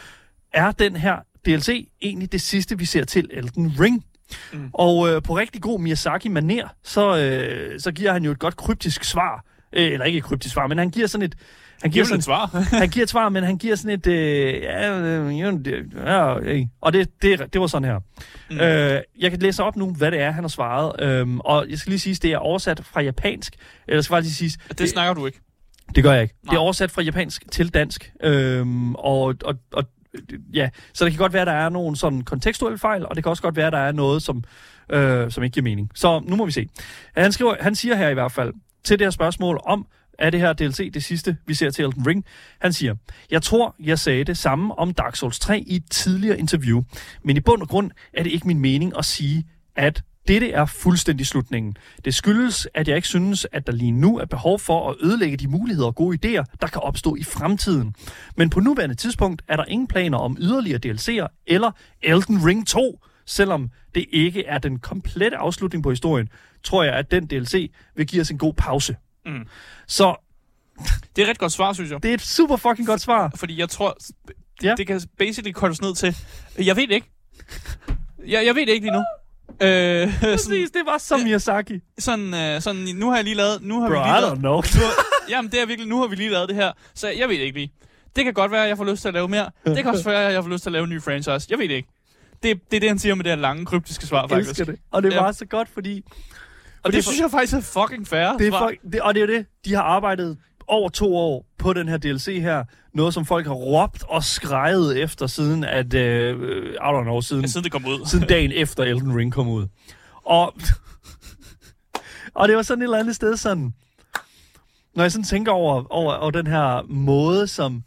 Er den her DLC egentlig det sidste, vi ser til Elden Ring? Mm. Og øh, på rigtig god Miyazaki-maner, så, øh, så giver han jo et godt kryptisk svar. Øh, eller ikke et kryptisk svar, men han giver sådan et... Han Giv giver sådan, et svar. han giver et svar, men han giver sådan et... Øh, ja, øh, ja, det- ja, øh, og det, det, det var sådan her. Mm. Øh, jeg kan læse op nu, hvad det er, han har svaret. Øhm, og jeg skal lige sige, det er oversat fra japansk. Eller skal bare lige sige... Det snakker du ikke. Det gør jeg ikke. Nej. Det er oversat fra japansk til dansk. Øhm, og, og, og ja, så det kan godt være, at der er nogle sådan kontekstuelle fejl, og det kan også godt være, at der er noget, som, øh, som ikke giver mening. Så nu må vi se. Han, skriver, han siger her i hvert fald til det her spørgsmål om, er det her DLC det sidste, vi ser til Elden Ring? Han siger, jeg tror, jeg sagde det samme om Dark Souls 3 i et tidligere interview, men i bund og grund er det ikke min mening at sige, at dette er fuldstændig slutningen. Det skyldes, at jeg ikke synes, at der lige nu er behov for at ødelægge de muligheder og gode idéer, der kan opstå i fremtiden. Men på nuværende tidspunkt er der ingen planer om yderligere DLC'er eller Elden Ring 2. Selvom det ikke er den komplette afslutning på historien, tror jeg, at den DLC vil give os en god pause. Mm. Så Det er et ret godt svar, synes jeg. det er et super fucking godt svar. Fordi jeg tror, Ja. ja. det kan basically kortes ned til, jeg ved det ikke. Jeg, jeg ved det ikke lige nu. Øh, sådan, Præcis, det var som Miyazaki. sådan, øh, sådan, nu har jeg lige lavet, nu har Bro, vi I lige don't lavet, know. nu, har- jamen det er virkelig, nu har vi lige lavet det her, så jeg ved det ikke lige. Det kan godt være, at jeg får lyst til at lave mere. Det kan også være, at jeg får lyst til at lave en ny franchise. Jeg ved det ikke. Det, det er det, han siger med det her lange, kryptiske svar, Jeg faktisk. elsker det. Og det Ja. var så godt, fordi... Og det, er synes jeg faktisk er fucking fair. Det er for, det, og det er jo det. De har arbejdet over to år på den her DLC her. Noget, som folk har råbt og skrejet efter siden, at... Øh, I don't know, siden, Ja, siden det kom ud. siden dagen efter Elden Ring kom ud. Og, og det var sådan et eller andet sted sådan... Når jeg sådan tænker over, over, over den her måde, som,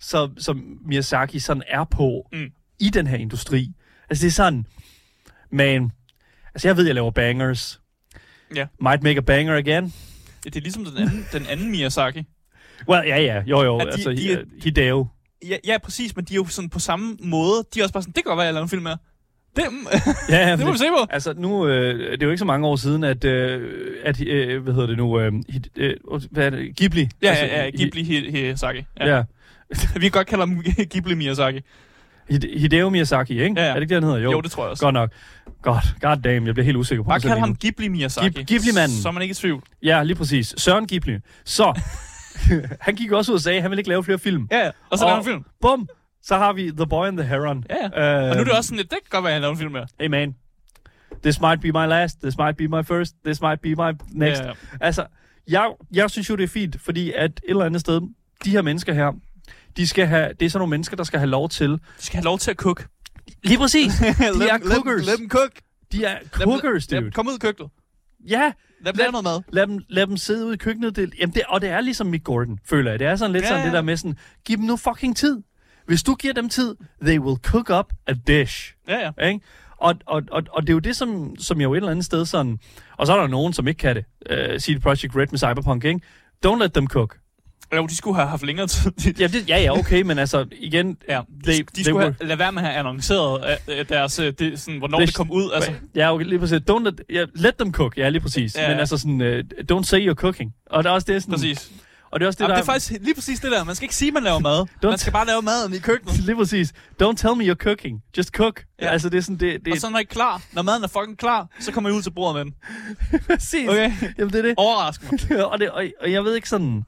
som, som Miyazaki sådan er på Mm. i den her industri. Altså det er sådan... Man, altså jeg ved, jeg laver bangers. Ja. Might make a banger again. Det er ligesom den anden, den anden Miyazaki. Well, ja, ja, jo, jo, At de- altså, de er- Hi- Hideo. Ja, ja, præcis, men de er jo sådan på samme måde. De er også bare sådan, det kan godt være, jeg laver en film mere. Det, Ja, det må vi se på. Altså, nu, øh, det er jo ikke så mange år siden, at, øh, at øh, hvad hedder det nu, øh, øh, hvad er det, Ghibli? Ja, altså, ja, ja, Ghibli Hi- Miyazaki. Ja. Ja. ja. Vi kan godt kalde ham Ghibli Miyazaki. Hide- Hideo Miyazaki, ikke? Ja, ja. Er det ikke det, han hedder? Jo, Jo, det tror jeg også. Godt nok. Godt. God damn, jeg bliver helt usikker på Bare kald ham. Ghibli Miyazaki. Ghib- Ghibli-manden. Så er man ikke i tvivl. Ja, lige præcis. Søren Ghibli. Så, han gik også ud og sagde, at han ville ikke lave flere film. Ja, ja. Og så laver han film. Bum! Så har vi The Boy and the Heron. Ja, ja. Øh, Og nu er det også sådan lidt, det kan godt være, at han laver en film mere. Hey man, this might be my last, this might be my first, this might be my next. Ja, ja. Altså, jeg, jeg synes jo, det er fint, fordi at et eller andet sted, de her mennesker her, de skal have, det er sådan nogle mennesker, der skal have lov til... De skal have lov til at cook. Lige præcis. De er Lad- lad- cookers. Lad dem cook. De er Lad dem- cookers, lad dude. dem- Kom ud i køkkenet. Ja, Lad dem lave noget mad. lad dem, lad dem sidde ude i køkkenet. Det, jamen det, og det er ligesom Mick Gordon, føler jeg. Det er sådan lidt Ja, sådan ja. det der med sådan, giv dem nu fucking tid. Hvis du giver dem tid, they will cook up a dish. Ja, ja. Ikke? Og, og, og, og det er jo det, som, som jeg jo et eller andet sted sådan... Og så er der nogen, som ikke kan det. Uh, CD Projekt Red med Cyberpunk, ikke? Don't let them cook. Jo, de skulle have haft længere tid. De, Ja, det, ja, ja, okay, men altså, igen... ja, de, de, they skulle have, lade være med at have annonceret øh, deres, øh, det, sådan, hvornår They- det kom ud. Altså, Ja, okay, lige præcis. Don't let, ja, let them cook, ja, lige præcis. Ja. Men altså sådan, uh, don't say you're cooking. Og der er også det sådan... præcis. Og det er også det, Jamen, der det er faktisk lige præcis det der. Man skal ikke sige, at man laver mad. Man skal bare lave maden i køkkenet. Lige præcis. Don't tell me you're cooking. Just cook. Ja. Altså, det er sådan, det, det Og så når I er klar, når maden er fucking klar, så kommer I ud til bordet med den. præcis. Okay. Jamen, det er det. Overrask mig. og, det og, og jeg ved ikke sådan...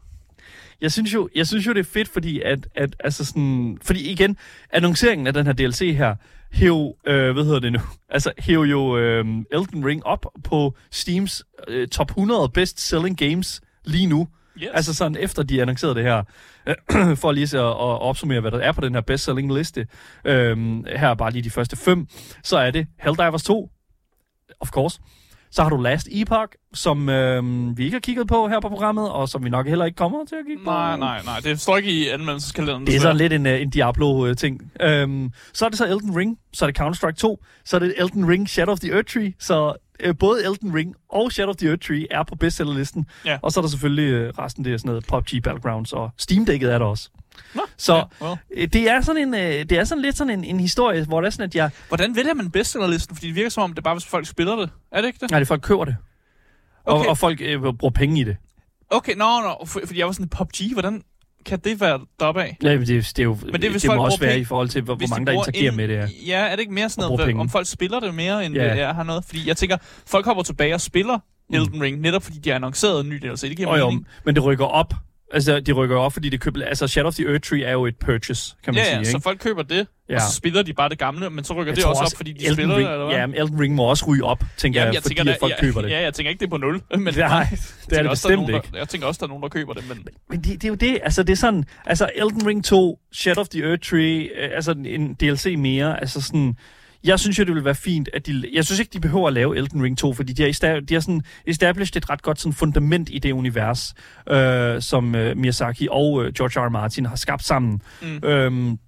Jeg synes jo, jeg synes jo det er fedt, fordi at, at altså sådan, fordi igen, annonceringen af den her DLC her, hæv, øh, hvad hedder det nu, altså hæv jo øh, Elden Ring op på Steams øh, top 100 best selling games lige nu. Yes. Altså sådan efter de annoncerede det her, øh, for lige så at, at opsummere, hvad der er på den her best-selling liste. Øhm, her er bare lige de første fem. Så er det Helldivers 2, of course. Så har du Last Epoch, som øhm, vi ikke har kigget på her på programmet, og som vi nok heller ikke kommer til at kigge på. Nej, nej, nej. Det står ikke i anmeldelseskalenderen. Det er sådan lidt en, uh, en Diablo-ting. Øhm, så er det så Elden Ring, så er det Counter-Strike 2, så er det Elden Ring Shadow of the Earth Tree, så øh, både Elden Ring og Shadow of the Earth Tree er på bestsellerlisten. Ja. Og så er der selvfølgelig øh, resten, det er sådan noget PUBG Battlegrounds, og Steam-dækket er der også. Nå, Så ja, well. øh, det er sådan en, øh, det er sådan lidt sådan en, en historie, hvor det er sådan, at jeg... Hvordan vælger man bestsellerlisten? Fordi det virker som om, det er bare, hvis folk spiller det. Er det ikke det? Nej, det er folk køber det. Og, Okay. og folk øh, bruger penge i det. Okay, nå, nå. For, fordi jeg var sådan, PUBG, hvordan kan det være deroppe af? Ja, det, det er jo, Men det det må folk også være penge- i forhold til, hvor, hvor mange der interagerer en- med det her. Ja, er det ikke mere sådan Og noget, om folk spiller det mere, end Ja. det er, har noget? Fordi jeg tænker, folk hopper tilbage og spiller Mm. Elden Ring, netop fordi de har annonceret en ny DLC. Det giver Og jo, men det rykker op. Altså, de rykker op, fordi det køber... Altså, Shadow of the Earth Tree er jo et purchase, kan man Ja, sige, ja, ikke? så folk køber det, Ja. og så spiller de bare det gamle, men så rykker Jeg det tror også op, fordi de Elden spiller Ring, det, eller hvad? Ja, men Elden Ring må også ryge op, tænker Jamen, jeg, fordi tænker, at folk der, køber det. Ja, jeg tænker ikke, det er på nul. Men Nej, det er jeg det også, er bestemt nogen, ikke. Der, jeg tænker også, der er nogen, der køber det, men Men det, det er jo det, altså det er sådan, altså Elden Ring 2, Shadow of the Earth Tree, øh, altså en DLC mere, altså sådan, jeg synes jo, det ville være fint, at de, jeg synes ikke, de behøver at lave Elden Ring 2, fordi de har, esta- de har sådan established et ret godt sådan fundament i det univers, øh, som øh, Miyazaki og øh, George R. R. Martin har skabt sammen. Mm. Øhm,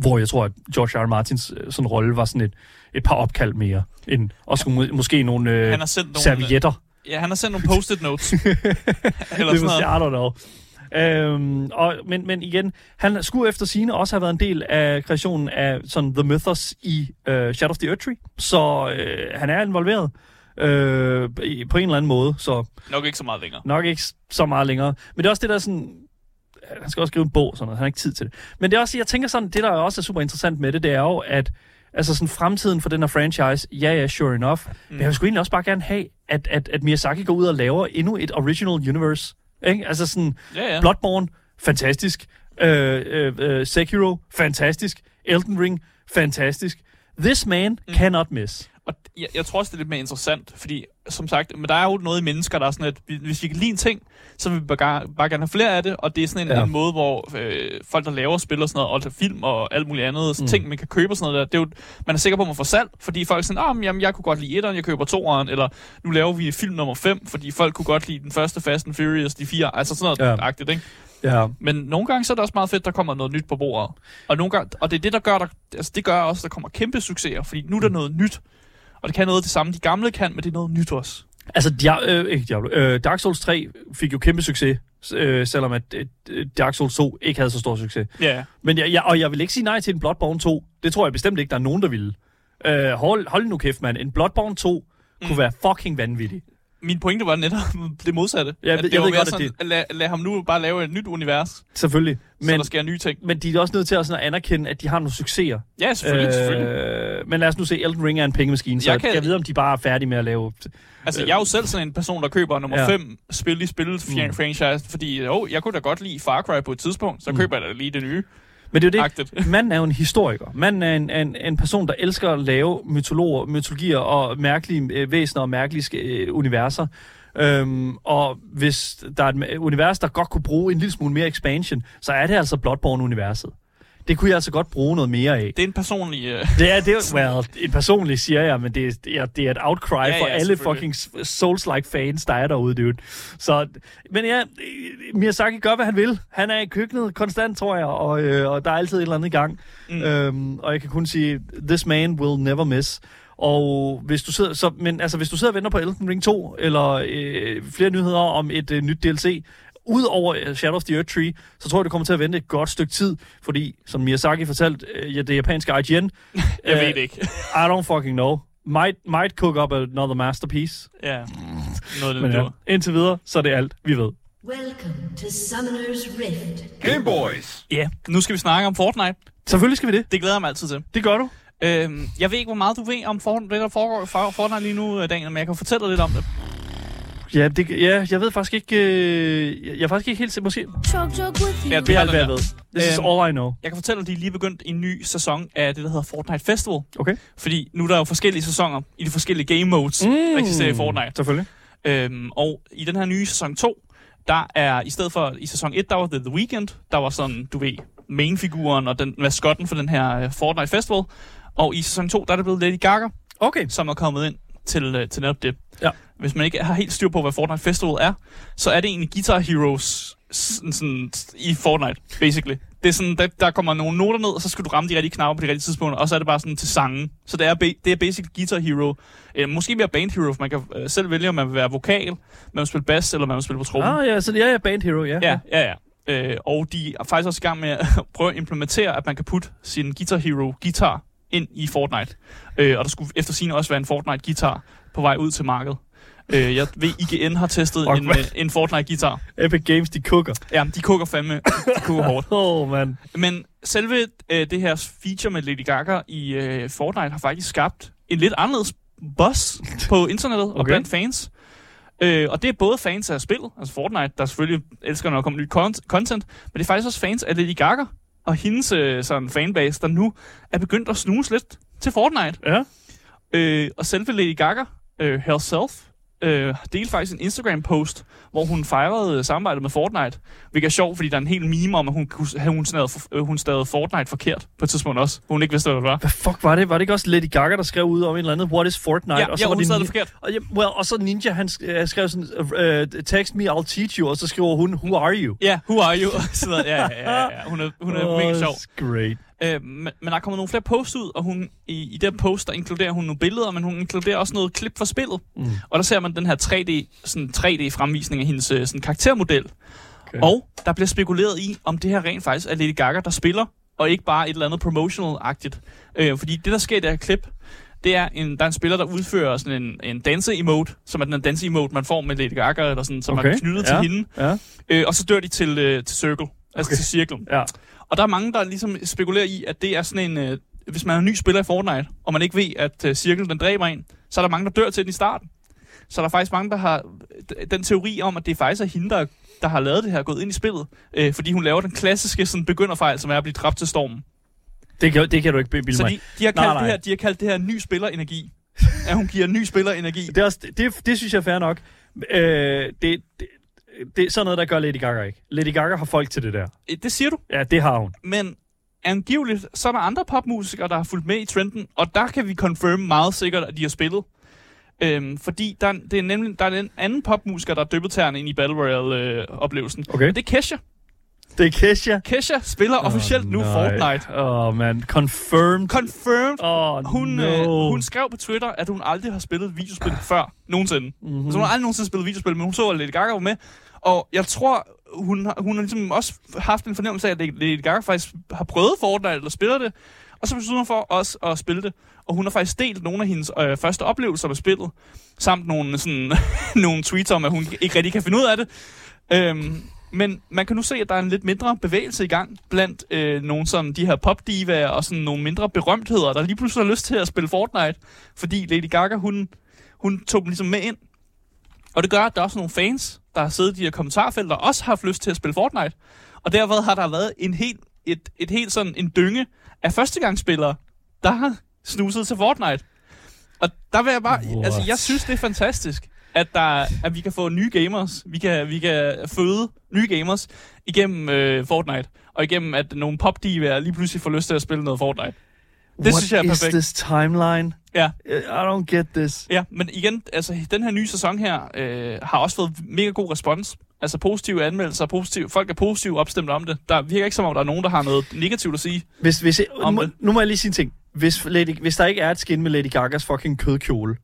hvor jeg tror, at George R. R. Martins øh, sådan rolle var sådan et, et par opkald mere, end også må, måske nogle øh, han har sendt nogle... servietter. Ja, han har sendt nogle post-it notes. Eller det sådan noget. I don't know. Øhm, og, men, men igen, han skulle efter sine også have været en del af kreationen af sådan The Mythos i øh, Shadow of the Earth Tree. Så øh, han er involveret øh, på en eller anden måde, så Nok ikke så meget længere. nok ikke så meget længere. Men det er også det der sådan... Han skal også skrive en bog, og sådan noget. han har ikke tid til det. Men det er også, jeg tænker sådan, det der også er super interessant med det, det er jo, at altså sådan fremtiden for den her franchise, ja, ja, sure enough. Mm. Men jeg vil sgu egentlig også bare gerne have, at, at, at Miyazaki går ud og laver endnu et original universe. Ikke? Altså sådan, Ja, ja. Bloodborne, fantastisk. Øh, øh, øh, Sekiro, fantastisk. Elden Ring, fantastisk. This man mm. cannot miss. Og jeg, jeg tror også, det er lidt mere interessant, fordi som sagt, men der er jo noget i mennesker, der er sådan, at vi- hvis vi kan lide en ting, så vil vi bare, bare gerne have flere af det, og det er sådan en, Ja. en måde, hvor øh, folk, der laver spil og sådan noget, og film og alt muligt andet, Mm. ting, man kan købe og sådan noget der, det er jo, man er sikker på, at man får salg, fordi folk er sådan, ah, men jamen, jeg kunne godt lide etteren, jeg køber toeren, eller nu laver vi film nummer 5, fordi folk kunne godt lide den første Fast and Furious, de fire, altså sådan noget Ja. agtigt, ikke? Ja. Men nogle gange så er det også meget fedt, der kommer noget nyt på bordet. Og, nogle gange, og det er det, der gør, der, altså det gør også, at der kommer kæmpe succeser, fordi nu er der Mm. noget nyt. Og det kan noget af det samme, de gamle kan, men det er noget nyt også. Altså, Dia- øh, ikke Diablo, øh, Dark Souls 3 fik jo kæmpe succes, øh, selvom at øh, Dark Souls 2 ikke havde så stor succes. Ja. Men jeg, jeg, og jeg vil ikke sige nej til en Bloodborne 2. Det tror jeg bestemt ikke, der er nogen, der ville. Øh, hold, hold nu kæft, mand. En Bloodborne 2 mm. kunne være fucking vanvittig. Min pointe var netop det modsatte. Jeg ved- det jeg var ved godt, at sådan, at lad, lad ham nu bare lave et nyt univers, Selvfølgelig. men, så der sker nye ting. men de er også nødt til at, sådan at anerkende, at de har nogle succeser. Ja, selvfølgelig, øh, selvfølgelig. Øh, men lad os nu se, Elden Ring er en pengemaskine, så jeg, kan... jeg ved, om de bare er færdige med at lave... Altså, jeg er jo selv sådan en person, der køber nummer Ja. 5 spil i spillet Mm. franchise, fordi jo, jeg kunne da godt lide Far Cry på et tidspunkt, så Mm. køber jeg da lige det nye. Men det er jo det, Agtigt. Manden er jo en historiker. Manden er en, en, en person, der elsker at lave mytologer, mytologier og mærkelige øh, væsener og mærkelige øh, universer. Øhm, og hvis der er et univers, der godt kunne bruge en lille smule mere expansion, så er det altså Bloodborne-universet. Det kunne jeg altså godt bruge noget mere af. Det er en personlig... Øh, Det er, det er well, en personlig siger jeg, men det er, det er, det er et outcry Ja, ja, for alle fucking Souls-like fans, der er derude, dude. Så, men ja, Miyazaki gør, hvad han vil. Han er i køkkenet konstant, tror jeg, og, øh, og der er altid et eller andet i gang. Mm. Øhm, og jeg kan kun sige, this man will never miss. Og hvis du sidder, så, men altså, hvis du sidder og venter på Elden Ring 2, eller øh, flere nyheder om et øh, nyt DLC, Udover øh, Shadow of the Earth Tree, så tror jeg, du kommer til at vente et godt stykke tid, fordi, som Miyazaki fortalte, øh, ja, det japanske IGN, jeg øh, ved det ikke. I don't fucking know. Might, might cook up another masterpiece. ja. Noget Men det, ja, indtil videre, så er det alt, vi ved. Welcome to Summoner's Rift. Game Boys. Ja, nu skal vi snakke om Fortnite. Selvfølgelig skal vi det. Det glæder jeg mig altid til. Det gør du. Øhm, jeg ved ikke, hvor meget du ved om for, det, der foregår for Fortnite lige nu, øh, Daniel, men jeg kan fortælle dig lidt om det. Ja, det, ja jeg ved faktisk ikke... Øh, jeg- jeg er faktisk ikke helt... Måske... Ja, Det er alt, hvad jeg ved. This is Øhm, all I know. Jeg kan fortælle dig, at de er lige begyndt en ny sæson af det, der hedder Fortnite Festival. Okay. Fordi nu er der jo forskellige sæsoner i de forskellige game modes, mm. der eksisterer i Fortnite. Selvfølgelig. Øhm, og i den her nye sæson 2, der er i stedet for i sæson 1, der var det The Weeknd, der var sådan, du ved, mainfiguren og den maskotten for den her uh, Fortnite Festival. Og i sæson 2, der er det blevet Lady Gaga, Okay. som er kommet ind til, uh, til netop det. Ja. Hvis man ikke har helt styr på, hvad Fortnite Festival er, så er det egentlig Guitar Heroes sådan, sådan, i Fortnite, basically. Det er sådan, der, der kommer nogle noter ned, og så skal du ramme de rigtige knapper på de rigtige tidspunkter, og så er det bare sådan til sangen. Så det er, det er basic Guitar Hero. Øh, måske mere Band Hero, for man kan øh, selv vælge, om man vil være vokal, man vil spille bass, eller man vil spille på trommen. Ah, ja, så ja, ja, Band Hero, ja. Ja, ja, ja. Øh, og de er faktisk også i gang med at prøve at implementere, at man kan putte sin Guitar Hero guitar ind i Fortnite. Øh, og der skulle efter sigende også være en Fortnite guitar på vej ud til markedet. Øh, jeg ved, IGN har testet Fuck, en, øh, en Fortnite guitar. Epic Games, de kukker. Ja, de koger fandme. De koger hårdt. Oh, man. Men selve øh, det her feature med Lady Gaga i øh, Fortnite har faktisk skabt en lidt anderledes buzz på internettet okay. og blandt fans. Øh, og det er både fans af spillet, altså Fortnite, der selvfølgelig elsker, når der kommer nyt con- content, men det er faktisk også fans af Lady Gaga og hendes øh, sådan fanbase, der nu er begyndt at snuse lidt til Fortnite. Ja. Øh, og selve Lady Gaga øh, herself øh, delte faktisk en Instagram-post, hvor hun fejrede øh, samarbejdet med Fortnite. Hvilket er sjovt, fordi der er en helt meme om, at hun, hun, stavede, øh, hun stavede Fortnite forkert på et tidspunkt også, hun ikke vidste, hvad det var. Hvad fuck var det? Var det ikke også Lady Gaga, der skrev ud om et eller andet? What is Fortnite? Ja, og så ja, var hun det det forkert. Og, ja, well, og så Ninja, han øh, skrev sådan, uh, text me, I'll teach you, og så skriver hun, who are you? Ja, who are you? Så ja, ja, ja, ja. Hun er, hun er Åh, mega sjov. Great. Øh, men, men der er kommet nogle flere posts ud, og hun, i, i den post, der inkluderer hun nogle billeder, men hun inkluderer også noget klip fra spillet. Mm. Og der ser man den her 3D, sådan 3D-fremvisning af hendes øh, sådan karaktermodel. Okay. Og der bliver spekuleret i, om det her rent faktisk er Lady Gaga, der spiller, og ikke bare et eller andet promotional-agtigt. Øh, fordi det, der sker i det her klip, det er, en, der er en spiller, der udfører sådan en, en danse-emote, som er den danse-emote, man får med Lady Gaga, eller sådan, som okay. er knyttet ja. til hende. Ja. Øh, og så dør de til, øh, til circle, altså Okay. til cirklen. ja. Og der er mange, der ligesom spekulerer i, at det er sådan en... Øh, hvis man er en ny spiller i Fortnite, og man ikke ved, at øh, cirklen den dræber en, så er der mange, der dør til den i starten. Så der er faktisk mange, der har den teori om, at det faktisk er hende, der, der har lavet det her, gået ind i spillet. Øh, fordi hun laver den klassiske sådan, begynderfejl, som er at blive dræbt til stormen. Det kan, det kan du ikke bilde Så mig. de, de, har Nej, kaldt nej. det her, de har kaldt det her ny spillerenergi. at hun giver ny spillerenergi. Det, er også, det, det, det synes jeg er fair nok. Øh, det, det, det er sådan noget, der gør Lady Gaga ikke. Lady Gaga har folk til det der. Øh, Det siger du. Ja, det har hun. Men angiveligt, så er der andre popmusikere, der har fulgt med i trenden, og der kan vi confirm meget sikkert, at de har spillet. Øhm, fordi der, er- det er nemlig, der er en anden popmusiker, der er tæerne ind i Battle Royale-oplevelsen. Okay. Og det er Kesha. Det er Kesha. Kesha spiller oh, officielt nu nej. Fortnite. Åh, oh, man. Confirmed. Confirmed. Oh, Hun, no. øh, hun skrev på Twitter, at hun aldrig har spillet et videospil før. Nogensinde. Mm-hmm. Altså, hun har aldrig nogensinde spillet videospil, men hun så, at Lady Gaga var med. Og jeg tror, hun har, hun har ligesom også haft en fornemmelse af, at Lady Gaga faktisk har prøvet Fortnite, eller spiller det. Og så besluttede hun for også at spille det. Og hun har faktisk delt nogle af hendes øh, første oplevelser med spillet. Samt nogle, sådan, nogle tweets om, at hun ikke rigtig kan finde ud af det. Øhm, men man kan nu se, at der er en lidt mindre bevægelse i gang blandt øh, nogle som de her popdivaer og sådan nogle mindre berømtheder, der lige pludselig har lyst til at spille Fortnite, fordi Lady Gaga, hun, hun tog dem ligesom med ind. Og det gør, at der er også nogle fans, der har siddet i de her kommentarfelter, også har haft lyst til at spille Fortnite. Og derved har der været en helt, et, et helt sådan en dynge af førstegangsspillere, der har snuset til Fortnite. Og der vil jeg bare, What? altså jeg synes, det er fantastisk, at, der, at vi kan få nye gamers, vi kan, vi kan føde nye gamers igennem øh, Fortnite, og igennem at nogle popdivaer lige pludselig får lyst til at spille noget Fortnite. Det What synes jeg er is perfekt. this timeline? Ja. I don't get this. Ja, men igen, altså den her nye sæson her øh, har også fået mega god respons. Altså positive anmeldelser, positive, folk er positivt opstemt om det. Der virker ikke som om, der er nogen, der har noget negativt at sige. Hvis, hvis, jeg, Om nu, det. nu må jeg lige sige en ting. Hvis, Lady, hvis der ikke er et skin med Lady Gagas fucking kødkjole,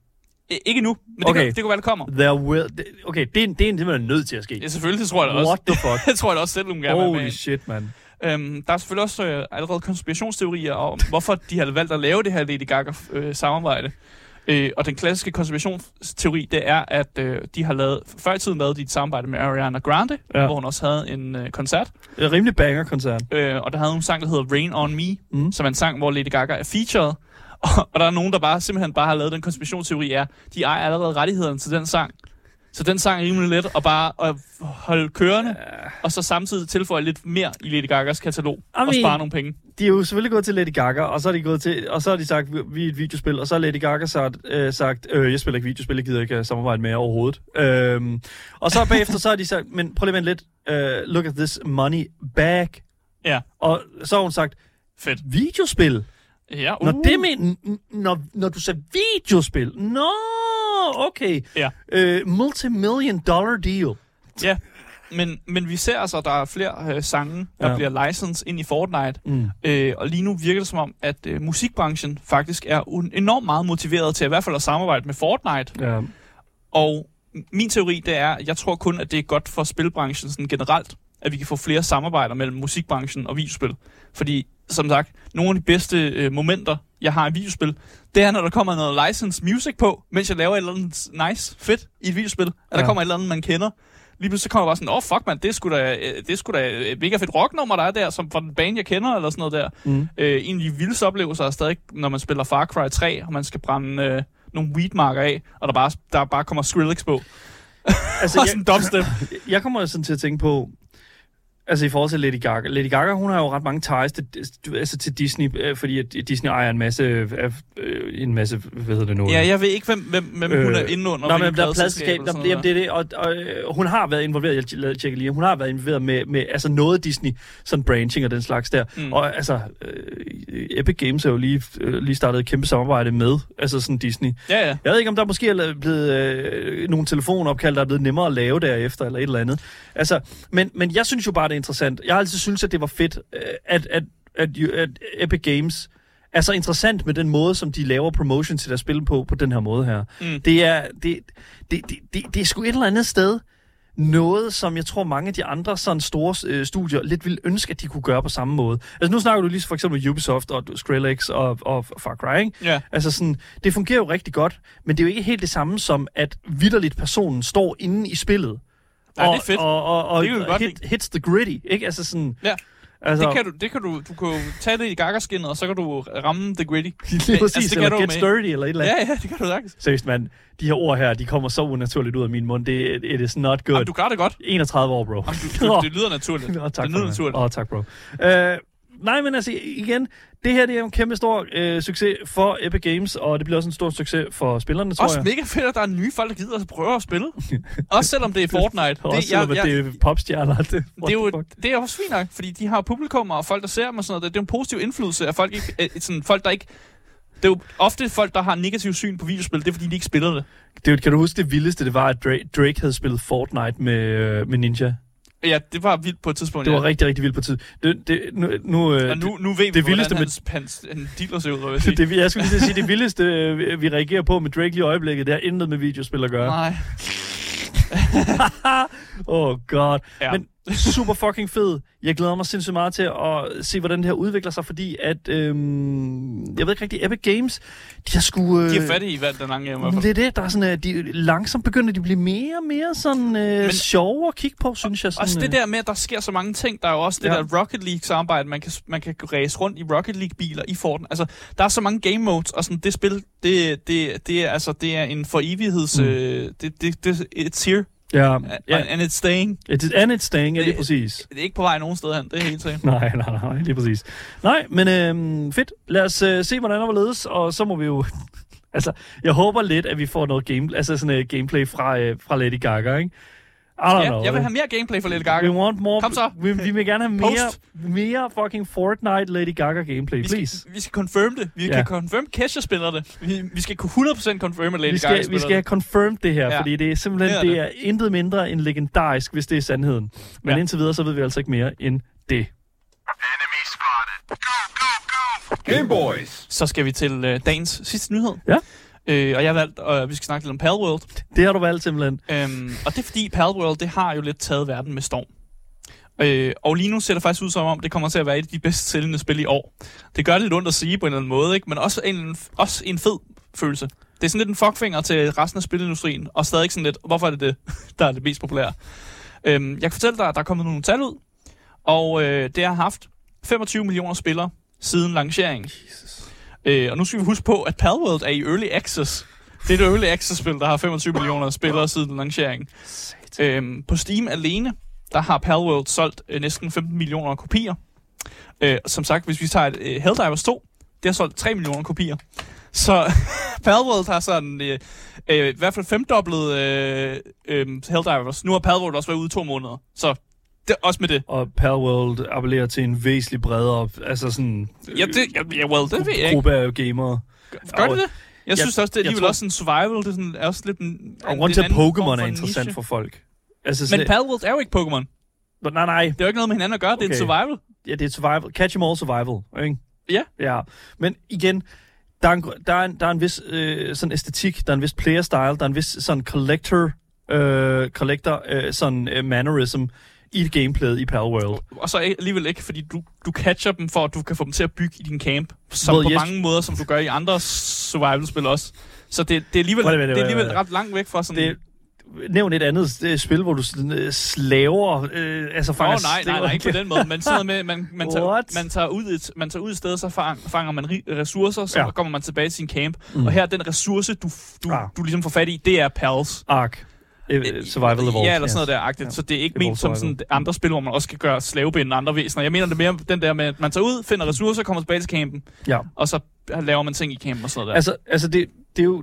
ikke nu, men det, Okay. kan, det kan være, det kommer. there will, okay, det er, det er en- nødt til at ske. Ja, selvfølgelig, det tror jeg da også. What the fuck? det tror jeg da også selv, hun gerne Holy med. shit, man. Øhm, der er selvfølgelig også øh, allerede konspirationsteorier om, hvorfor de har valgt at lave det her Lady Gaga-samarbejde. Øh, og den klassiske konspirationsteori, det er, at øh, de har lavet, før i tiden lavede de et samarbejde med Ariana Grande, Ja. hvor hun også havde en øh, koncert. En rimelig banger-koncert. Øh, og der havde hun en sang, der hedder Rain On Me, mm. som er en sang, hvor Lady Gaga er featured. Og, og der er nogen, der bare simpelthen bare har lavet den konspirationsteori, er, de ejer allerede rettighederne til den sang. Så den sang er rimelig let at bare at holde kørende, og så samtidig tilføje lidt mere i Lady Gagas katalog, og Amen. spare nogle penge. De er jo selvfølgelig gået til Lady Gaga, og så er de gået til, og så har de sagt, vi- er et videospil, og så har Lady Gaga sagt, øh, sagt øh, jeg spiller ikke videospil, jeg gider ikke øh, samarbejde med jer overhovedet. Øhm, og så bagefter, så har de sagt, men prøv lige at lidt, øh, look at this money bag. Ja, Og så har hun sagt, fedt. videospil? Ja, uh. Når, det men, når, når du sagde videospil, nå, okay. Ja. Øh, multi-million dollar deal. Ja, men, men vi ser altså, at der er flere øh, sange, der Ja. bliver licensed ind i Fortnite. Mm. Øh, og lige nu virker det som om, at øh, musikbranchen faktisk er enormt meget motiveret til i hvert fald at samarbejde med Fortnite. Ja. Og min teori, det er, at jeg tror kun, at det er godt for spilbranchen sådan generelt, at vi kan få flere samarbejder mellem musikbranchen og videospil. Fordi, som sagt, nogle af de bedste øh, momenter, jeg har i videospil, det er, når der kommer noget licensed music på, mens jeg laver et eller andet nice, fedt i et videospil. At Ja. der kommer et eller andet, man kender. Lige pludselig så kommer jeg bare sådan, åh oh, fuck man, det er sgu da, øh, det er sgu da et mega fedt rocknummer, der er der, som fra den bane, jeg kender, eller sådan noget der. Mm. Øh, en af de vildeste oplevelser er stadig, når man spiller Far Cry 3, og man skal brænde øh, nogle weedmarker af, og der bare, der bare kommer Skrillex på. Altså, Og sådan en dubstep. jeg kommer sådan til at tænke på, altså i forhold til Lady Gaga. Lady Gaga, hun har jo ret mange ties til, altså til Disney, øh, fordi at Disney ejer en masse, øh, øh, en masse, hvad hedder det nu? Ja, jeg ved ikke, hvem, hvem, hvem øh, hun er inde under. Nå, hvilket men der er pladselskab, der, jamen, det er det, og, og øh, hun har været involveret, jeg lavede tjekke lige, hun har været involveret med, med altså noget Disney, sådan branching og den slags der. Mm. Og altså, Epic Games er jo lige, lige startet et kæmpe samarbejde med, altså sådan Disney. Ja, ja. Jeg ved ikke, om der måske er blevet øh, nogle telefonopkald, der er blevet nemmere at lave derefter, eller et eller andet. Altså, men, men jeg synes jo bare, det interessant. Jeg har altid synes at det var fedt, øh, at, at, at, at Epic Games er så interessant med den måde, som de laver promotion til deres spil på, på den her måde her. Mm. Det er, det, det, det, det, det er sgu et eller andet sted noget, som jeg tror mange af de andre sådan store øh, studier lidt ville ønske, at de kunne gøre på samme måde. Altså nu snakker du lige for eksempel Ubisoft og Skrillex og, og Far Cry, ikke? Ja. Altså sådan, det fungerer jo rigtig godt, men det er jo ikke helt det samme som, at vidderligt personen står inde i spillet. Nej, og, det er fedt. Og, og, og, Det kan godt hit, hits the gritty, ikke? Altså sådan... Ja. Altså, Det kan du, det kan du, du kan tage det i gaggerskinnet, og så kan du ramme the gritty. lige præcis, altså, det kan eller du get med- sturdy, eller et eller andet. Ja, ja, det kan du sagtens. Seriøst, mand. De her ord her, de kommer så unaturligt ud af min mund. Det it is not good. Jamen, du gør det godt. 31 år, bro. Jamen, du, du, det lyder naturligt. Nå, tak det lyder naturligt. Åh, tak, bro. Uh, nej, men altså, igen, det her det er en kæmpe stor uh, succes for Epic Games, og det bliver også en stor succes for spillerne, tror Også jeg. mega fedt, at der er nye folk, der gider at prøve at spille. også selvom det er Fortnite. Også selvom, det er popstjerner. Det, det er jo det er også fint nok, fordi de har publikum og folk, der ser dem og sådan noget. Det er en positiv indflydelse af folk, ikke, øh, sådan, folk der ikke... Det er jo ofte folk, der har negativ syn på videospil, det er fordi, de ikke spiller det. det, kan du huske det vildeste, det var, at Drake, Drake havde spillet Fortnite med, øh, med Ninja? Ja, det var vildt på et tidspunkt. Det var ja. rigtig, rigtig vildt på tid. Det, det, nu, nu, øh, Og nu, nu ved vi, det vildeste med- hans, hans, hans dealer ser ud, jeg sige. det, jeg skulle lige sige, det vildeste, øh, vi reagerer på med Drake lige i øjeblikket, det har intet med videospil at gøre. Nej. Oh god. Ja. Men super fucking fed. Jeg glæder mig sindssygt meget til at se, hvordan det her udvikler sig, fordi at, øhm, jeg ved ikke rigtig, Epic Games, de har sgu... Øh, De er fattige i hvad den lange i hvert fald. det er det, der er sådan, at de langsomt begynder de at blive mere og mere sådan øh, Men- sjove at kigge på, synes jeg. Sådan, Også det der med, at der sker så mange ting. Der er jo også det Ja. der Rocket League-samarbejde. Man kan, man kan race rundt i Rocket League-biler i Fortnite. Altså, der er så mange game modes, og sådan, det spil, det, det, det, er, altså, det er en for evigheds... Mm. Øh, det, det, det, it's here, Ja, yeah. ja. and it's staying. It's, and it's staying, ja, Det- lige præcis. Det er ikke på vej nogen sted hen, det er helt sikkert. Nej, nej, nej, lige præcis. Nej, men øhm, fedt. Lad os øh, se, hvordan der ledes, og så må vi jo... altså, jeg håber lidt, at vi får noget game, altså sådan et gameplay fra, øh, fra Lady Gaga, ikke? I don't Ja, know. jeg vil have mere gameplay for Lady Gaga. We want more... Kom så. Vi, vi vil gerne have mere, Post. mere fucking Fortnite Lady Gaga gameplay, Vi please. skal, vi skal confirm det. Vi Ja. kan confirm, Kesha spiller det. Vi, vi skal kunne 100% confirm, at Lady Vi Gaga skal, spiller vi skal have det. confirmed det her, Ja. fordi det er simpelthen Det det er er, intet mindre end legendarisk, hvis det er sandheden. Men Ja. indtil videre, så ved vi altså ikke mere end det. Game Boys. Så skal vi til øh, dagens sidste nyhed. Ja. Øh, og jeg har valgt, at vi skal snakke lidt om Palworld. Det har du valgt simpelthen. Øhm, og det er fordi Palworld, det har jo lidt taget verden med storm. Øh, og lige nu ser det faktisk ud som om, det kommer til at være et af de bedst sælgende spil i år. Det gør lidt ondt at sige på en eller anden måde, ikke? men også en, også en fed følelse. Det er sådan lidt en fuckfinger til resten af spilindustrien, og stadig sådan lidt, hvorfor er det det, der er det mest populære? Øhm, jeg kan fortælle dig, at der er kommet nogle tal ud, og øh, det har haft 25 millioner spillere siden lanceringen. Øh, og nu skal vi huske på, at Palworld er i Early Access. Det er et Early Access-spil, der har 25 millioner spillere siden lanceringen. Øhm, på Steam alene, der har Palworld solgt øh, næsten 15 millioner kopier. Øh, som sagt, hvis vi tager et øh, Helldivers 2, det har solgt 3 millioner kopier. Så Palworld har sådan øh, øh, i hvert fald femdoblet øh, øh, Helldivers. Nu har Palworld også været ude i to måneder. Så det, også med det. Og Palworld appellerer til en væsentlig bredere, altså sådan... Ja, det, ja, ja well, det ved jeg ikke. Gruppe af gamere. Gør det det? Jeg Jeg- synes også, det er alligevel tror- også en survival. Det er, sådan, er også lidt en, Og grund til, at Pokémon er interessant niche. for folk. Altså, Men sådan, Palworld er jo ikke Pokémon. nej, nej, Det er jo ikke noget med hinanden at gøre. Det er en Okay. survival. ja, det er survival. Catch 'em all survival, ikke? Ja. Ja, men igen, der er en, der er en, der er en vis øh, sådan æstetik, der er en vis player style, der er en vis sådan collector, øh, collector øh, sådan øh, mannerism i gameplayet i Palworld. Og så alligevel ikke, fordi du, du catcher dem, for at du kan få dem til at bygge i din camp. Som Well, på yes. mange måder, som du gør i andre survival-spil også. Så det, det er alligevel, Wait det er alligevel ret langt væk fra sådan... Det, nævn et andet øh, spil, hvor du øh, slaver, øh, altså fanger oh, nej, nej, nej, ikke på den måde, men sådan med, man, man, tager, man, tager ud et, man tager ud et sted, så fang, fanger man ressourcer, så Ja. kommer man tilbage til sin camp. Mm. Og her, den ressource, du, du, Ah. du ligesom får fat i, det er pals. Ark. Øh, survival Evolved. Ja, eller sådan noget der agtigt. Ja. Så det er ikke Evolved ment som sådan andre spil, hvor man også skal gøre slavebinde andre væsener. Jeg mener det mere den der med, at man tager ud, finder ressourcer, kommer tilbage til campen, Ja. og så laver man ting i campen og sådan noget der. Altså, altså det, det er jo...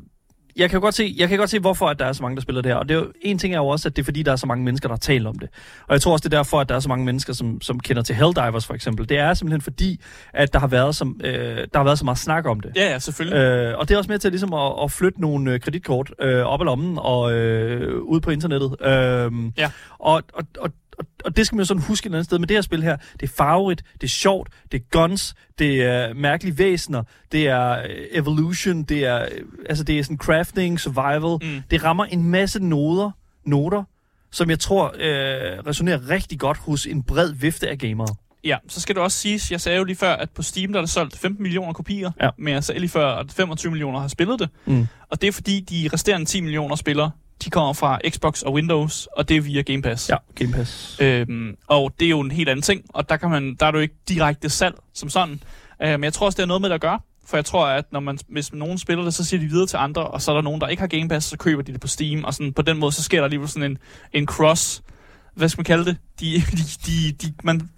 Jeg kan, godt se, jeg kan godt se, hvorfor at der er så mange, der spiller det her. Og det er jo, en ting er jo også, at det er fordi, der er så mange mennesker, der talt om det. Og jeg tror også, det er derfor, at der er så mange mennesker, som, som kender til Helldivers for eksempel. Det er simpelthen fordi, at der har været, som, øh, der har været så meget snak om det. Ja, ja, selvfølgelig. Øh, og det er også med til ligesom at, at flytte nogle øh, kreditkort øh, op ad lommen og øh, ud på internettet. Øh, Ja. og, og, og, og, og det skal man jo sådan huske et eller andet sted. Men det her spil her, det er farverigt, det er sjovt, det er guns, det er mærkelige væsener, det er øh, evolution, det er, øh, altså det er sådan crafting, survival. Mm. Det rammer en masse noder, noter, som jeg tror øh, resonerer rigtig godt hos en bred vifte af gamere. Ja, så skal det også siges, jeg sagde jo lige før, at på Steam der er der solgt 15 millioner kopier, Ja. men jeg sagde lige før, at 25 millioner har spillet det. Mm. Og det er fordi, de resterende 10 millioner spillere, de kommer fra Xbox og Windows, og det er via Game Pass. Ja, Game Pass. Øhm, og det er jo en helt anden ting, og der, kan man, der er jo ikke direkte salg som sådan. Øh, men jeg tror også, det er noget med det at gøre. For jeg tror, at når man, hvis nogen spiller det, så siger de videre til andre, og så er der nogen, der ikke har Game Pass, så køber de det på Steam, og sådan, på den måde, så sker der alligevel sådan en, en cross, hvad skal man kalde det? De, de, de, de, man,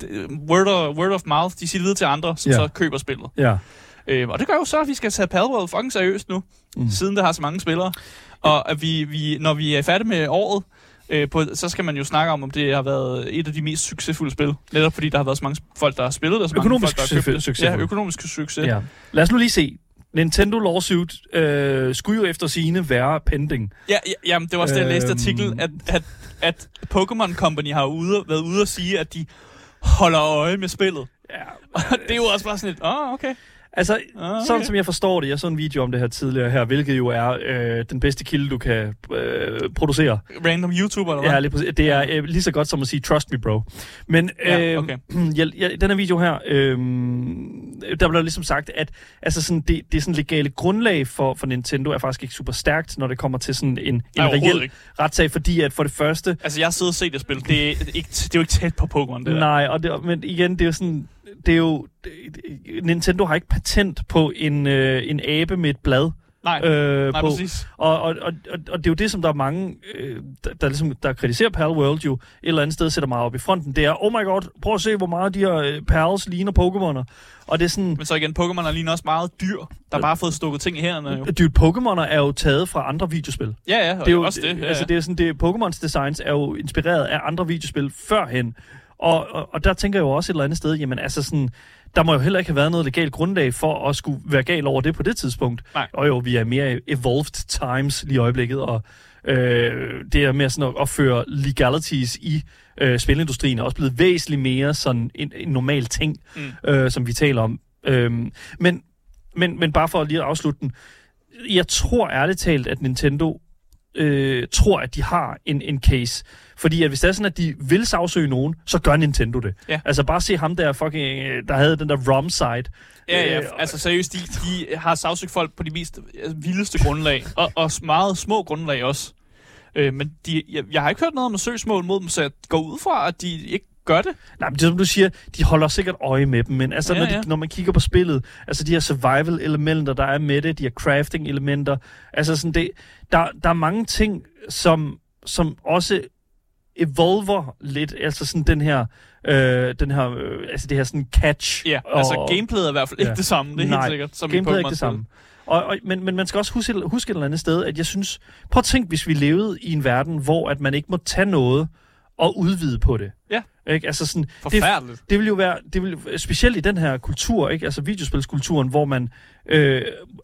word, of, word of mouth, de siger det videre til andre, som Ja. så køber spillet. Ja. Øh, og det gør jo så, at vi skal tage Palworld fucking seriøst nu, Mm. siden det har så mange spillere. Og at vi, vi, når vi er færdige med året, øh, på, så skal man jo snakke om, om det har været et af de mest succesfulde spil. Netop fordi der har været så mange folk, der har spillet det, og så mange Økonomisk folk, der har købt succes-. Ja, økonomisk succes. Ja. Lad os nu lige se. Nintendo lawsuit øh, skulle jo efter sine være pending. Ja, ja, jamen, det var også det, jeg læste Øhm. artikel, at, at, at Pokémon Company har ude, været ude og sige, at de holder øje med spillet. Ja. Og det er jo også bare sådan lidt, åh, oh, okay. Altså, Ah, okay. sådan som jeg forstår det, jeg så en video om det her tidligere her, hvilket jo er øh, den bedste kilde, du kan øh, producere. Random YouTuber, eller hvad? Ja, lige præcis. Det er øh, lige så godt som at sige, trust me, bro. Men Ja, øh, okay. jeg, jeg, den her video her, øh, der blev ligesom sagt, at altså sådan, det, det sådan legale grundlag for, for Nintendo er faktisk ikke super stærkt, når det kommer til sådan en, en Nej, reel ikke. retssag, fordi at for det første, Altså, jeg har siddet og set det spil. Det er, ikke, det er jo ikke tæt på Pokémon, det der. Nej, og det, men igen, det er jo sådan, det er jo, Nintendo har ikke patent på en, øh, en abe med et blad. Nej, Øh, nej, på, præcis. og, og, og, og, og det er jo det, som der er mange, øh, der, der, ligesom, der kritiserer Palworld jo et eller andet sted sætter meget op i fronten. Det er, oh my god, prøv at se, hvor meget de her øh, Pals ligner Pokémoner. Og det er sådan, Men så igen, Pokémon er lige også meget dyr, der bare har fået stukket ting i hænderne. Jo. dude, Pokémoner er jo taget fra andre videospil. Ja, ja, og det er jo, også det. Ja, altså, det er sådan, det, Pokémons designs er jo inspireret af andre videospil førhen. Og, og, og der tænker jeg jo også et eller andet sted, jamen altså sådan, der må jo heller ikke have været noget legalt grundlag for at skulle være gal over det på det tidspunkt. Nej. Og jo, vi er mere evolved times lige i øjeblikket, og øh, det er mere sådan at, at føre legalities i øh, spilindustrien er også blevet væsentligt mere sådan en, en normal ting, Mm. øh, som vi taler om. Øhm, men, men, men bare for lige at afslutte den, jeg tror ærligt talt, at Nintendo øh, tror, at de har en, en case. Fordi at hvis det er sådan, at de vil sagsøge nogen, så gør Nintendo det. Ja. Altså bare se ham der fucking, øh, der havde den der ROM-site. Ja, ja, Øh, altså seriøst, de, de har sagsøgt folk på de mest øh, vildeste grundlag, og, og meget små grundlag også. Øh, men de, jeg, jeg har ikke hørt noget om søgsmål mod dem, så jeg går ud fra, at de ikke gør det. Nej, men det er som du siger, de holder sikkert øje med dem, men altså, Ja, når, de, ja. når man kigger på spillet, altså de her survival-elementer, der er med det, de her crafting-elementer, altså sådan det, der, der er mange ting, som, som også evolver lidt, altså sådan den her, øh, den her, øh, altså det her sådan catch. Ja, og, altså gameplayet er i hvert fald ikke Ja. det samme, det er Nej, helt sikkert. Som i Gameplay er ikke det samme. Og, og, men, men man skal også huske, huske et eller andet sted, at jeg synes, prøv at tænk, hvis vi levede i en verden, hvor at man ikke må tage noget og udvide på det. Ja. Ikke? Altså sådan, det, Forfærdeligt. det vil jo være, det vil, specielt i den her kultur, ikke? altså videospilskulturen, hvor man, øh,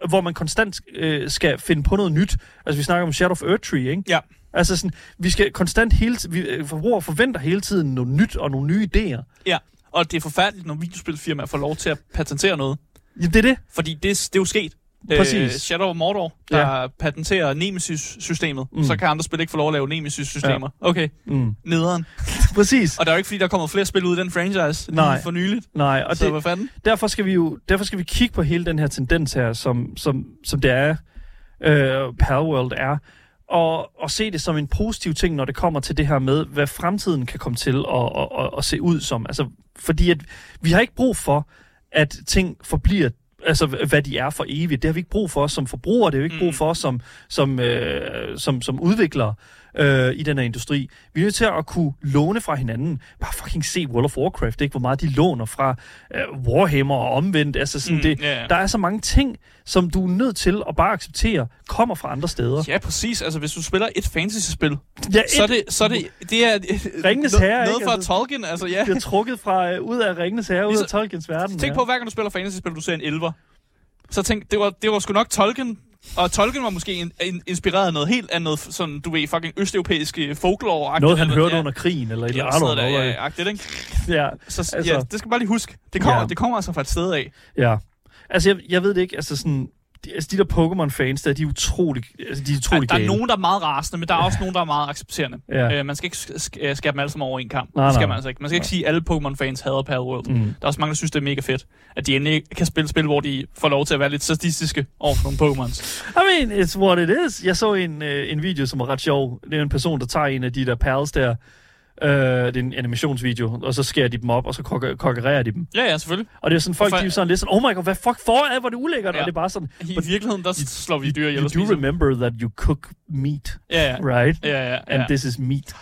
hvor man konstant øh, skal finde på noget nyt. Altså vi snakker om Shadow of Earthtree, ikke? Ja. Altså sådan, vi skal konstant hele vi øh, forbrugere forventer hele tiden noget nyt og nogle nye idéer. Ja, og det er forfærdeligt, når videospilfirmaer får lov til at patentere noget. Ja, det er det. Fordi det, det er jo sket. Præcis. Øh, Shadow of Mordor, der ja. patenterer Nemesis-systemet, mm. så kan andre spil ikke få lov at lave Nemesis-systemer. Ja. Okay, Mm. nederen. Præcis. Og der er jo ikke, fordi der kommer flere spil ud i den franchise lige Nej. for nyligt. Nej, og så det, hvad fanden? derfor skal vi jo derfor skal vi kigge på hele den her tendens her, som, som, som det er, øh, Palworld er, og, og se det som en positiv ting, når det kommer til det her med, hvad fremtiden kan komme til at, at, at, at se ud som. Altså, fordi at vi har ikke brug for, at ting forbliver altså hvad de er for evigt. Det har vi ikke brug for som forbrugere, det har vi ikke Mm. brug for som, som, øh, som, som udviklere øh, i den her industri. Vi er nødt til at kunne låne fra hinanden. Bare fucking se World of Warcraft, ikke? hvor meget de låner fra øh, Warhammer og omvendt. Altså sådan Mm, det, ja. Der er så mange ting, som du er nødt til at bare acceptere, kommer fra andre steder. Ja, præcis. Altså, hvis du spiller et fantasy-spil, Ja, så er det, så er det, det er Ringenes Herre, noget ikke? fra Altså- Tolkien. Altså, ja. bliver trukket fra, øh, ud af Ringenes Herre, ud af Ligesom- Tolkiens verden. Tænk ja. på, hver gang du spiller fantasy-spil, du ser en elver. Så tænk, det var, det var sgu nok Tolkien, og Tolkien var måske in, in, inspireret af noget helt andet, sådan, du ved, fucking østeuropæiske folklore Noget, han eller, hørte ja, under krigen, eller et eller andet. noget der, noget, ja, agtigt, ikke? ja, Så Altså- ja, det skal man bare lige huske. Det kommer, Ja. ja. det kommer altså fra et sted af. ja. Altså, jeg, jeg ved det ikke, altså sådan... De, altså, de der Pokémon-fans, der, de er utrolig, altså, de er Der, utrolig der er gale. nogen, der er meget rasende, men der er også nogen, der er meget accepterende. Ja. Øh, man skal ikke sk- sk- øh, skære dem alle sammen over en kamp. Nej, det skal nej. man altså ikke. Man skal ikke sige, at alle Pokémon-fans hader Palworld. Mm. Der er også mange, der synes, det er mega fedt, at de endelig kan spille spil, hvor de får lov til at være lidt statistiske over for nogle Pokémons. I mean, it's what it is. Jeg så en, øh, en video, som var ret sjov. Det er en person, der tager en af de der pals der. Øh, det er en animationsvideo, og så skærer de dem op, og så kokker- konkurrerer de dem. Ja, ja, selvfølgelig. Og det er sådan, folk For- de er sådan lidt sådan, oh my god, hvad fuck for, hvor er det ulækkert, ja. Og det er bare sådan, I But virkeligheden, der slår vi dyr ihjel you do remember that you cook meat, Ja, ja. right? Ja, ja, And ja. this is meat.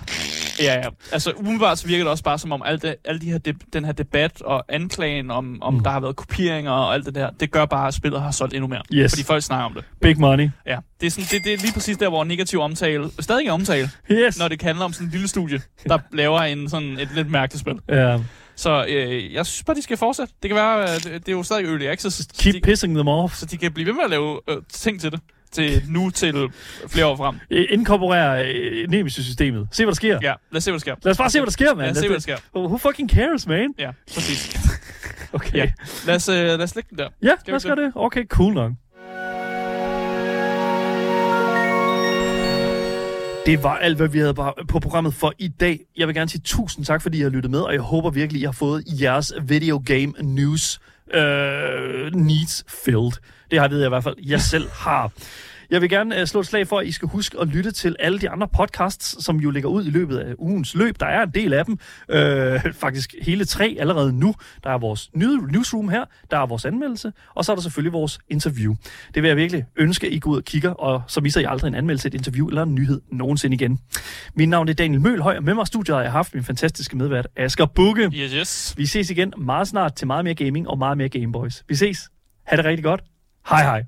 Ja, ja. Altså, umiddelbart så virker det også bare som om, alt det, alle de her de, den her debat og anklagen om, om Mm. der har været kopieringer og alt det der, det gør bare, at spillet har solgt endnu mere. Yes. Fordi folk snakker om det. Big money. Ja. Det er, sådan, det, det er lige præcis der, hvor negativ omtale stadig er omtale, Yes. når det handler om sådan en lille studie, der laver en sådan et lidt mærkeligt spil. Ja. Så øh, jeg synes bare, de skal fortsætte. Det kan være, at det, det er jo stadig early access. Keep de, pissing them off. så de kan blive ved med at lave øh, ting til det. Til nu til flere år frem. Inkorporere øh, Nemesis-systemet. Se, hvad der sker. Ja, lad os se, hvad der sker. Lad os bare se, hvad der sker, man. Lad os se, hvad der sker. Who fucking cares, man? Ja, præcis. Okay. Ja. Lad os, øh, lad os lægge den der. Ja, Skal lad os gøre det. Okay, cool nok. Det var alt, hvad vi havde på- på programmet for i dag. Jeg vil gerne sige tusind tak, fordi I har lyttet med, og jeg håber virkelig, I har fået jeres video game news øh, needs filled. Det har jeg ved jeg i hvert fald, jeg selv har. Jeg vil gerne uh, slå et slag for, at I skal huske at lytte til alle de andre podcasts, som jo ligger ud i løbet af ugens løb. Der er en del af dem. Øh, faktisk hele tre allerede nu. Der er vores newsroom her, der er vores anmeldelse, og så er der selvfølgelig vores interview. Det vil jeg virkelig ønske, at I går ud og kigger, og så misser I aldrig en anmeldelse, et interview eller en nyhed nogensinde igen. Mit navn er Daniel Mølhøj, og med mig i studiet har jeg haft min fantastiske medvært, Asger Bukke. Yes, yes. Vi ses igen meget snart til meget mere gaming og meget mere Gameboys. Vi ses. Ha' det rigtig godt. Hej hej.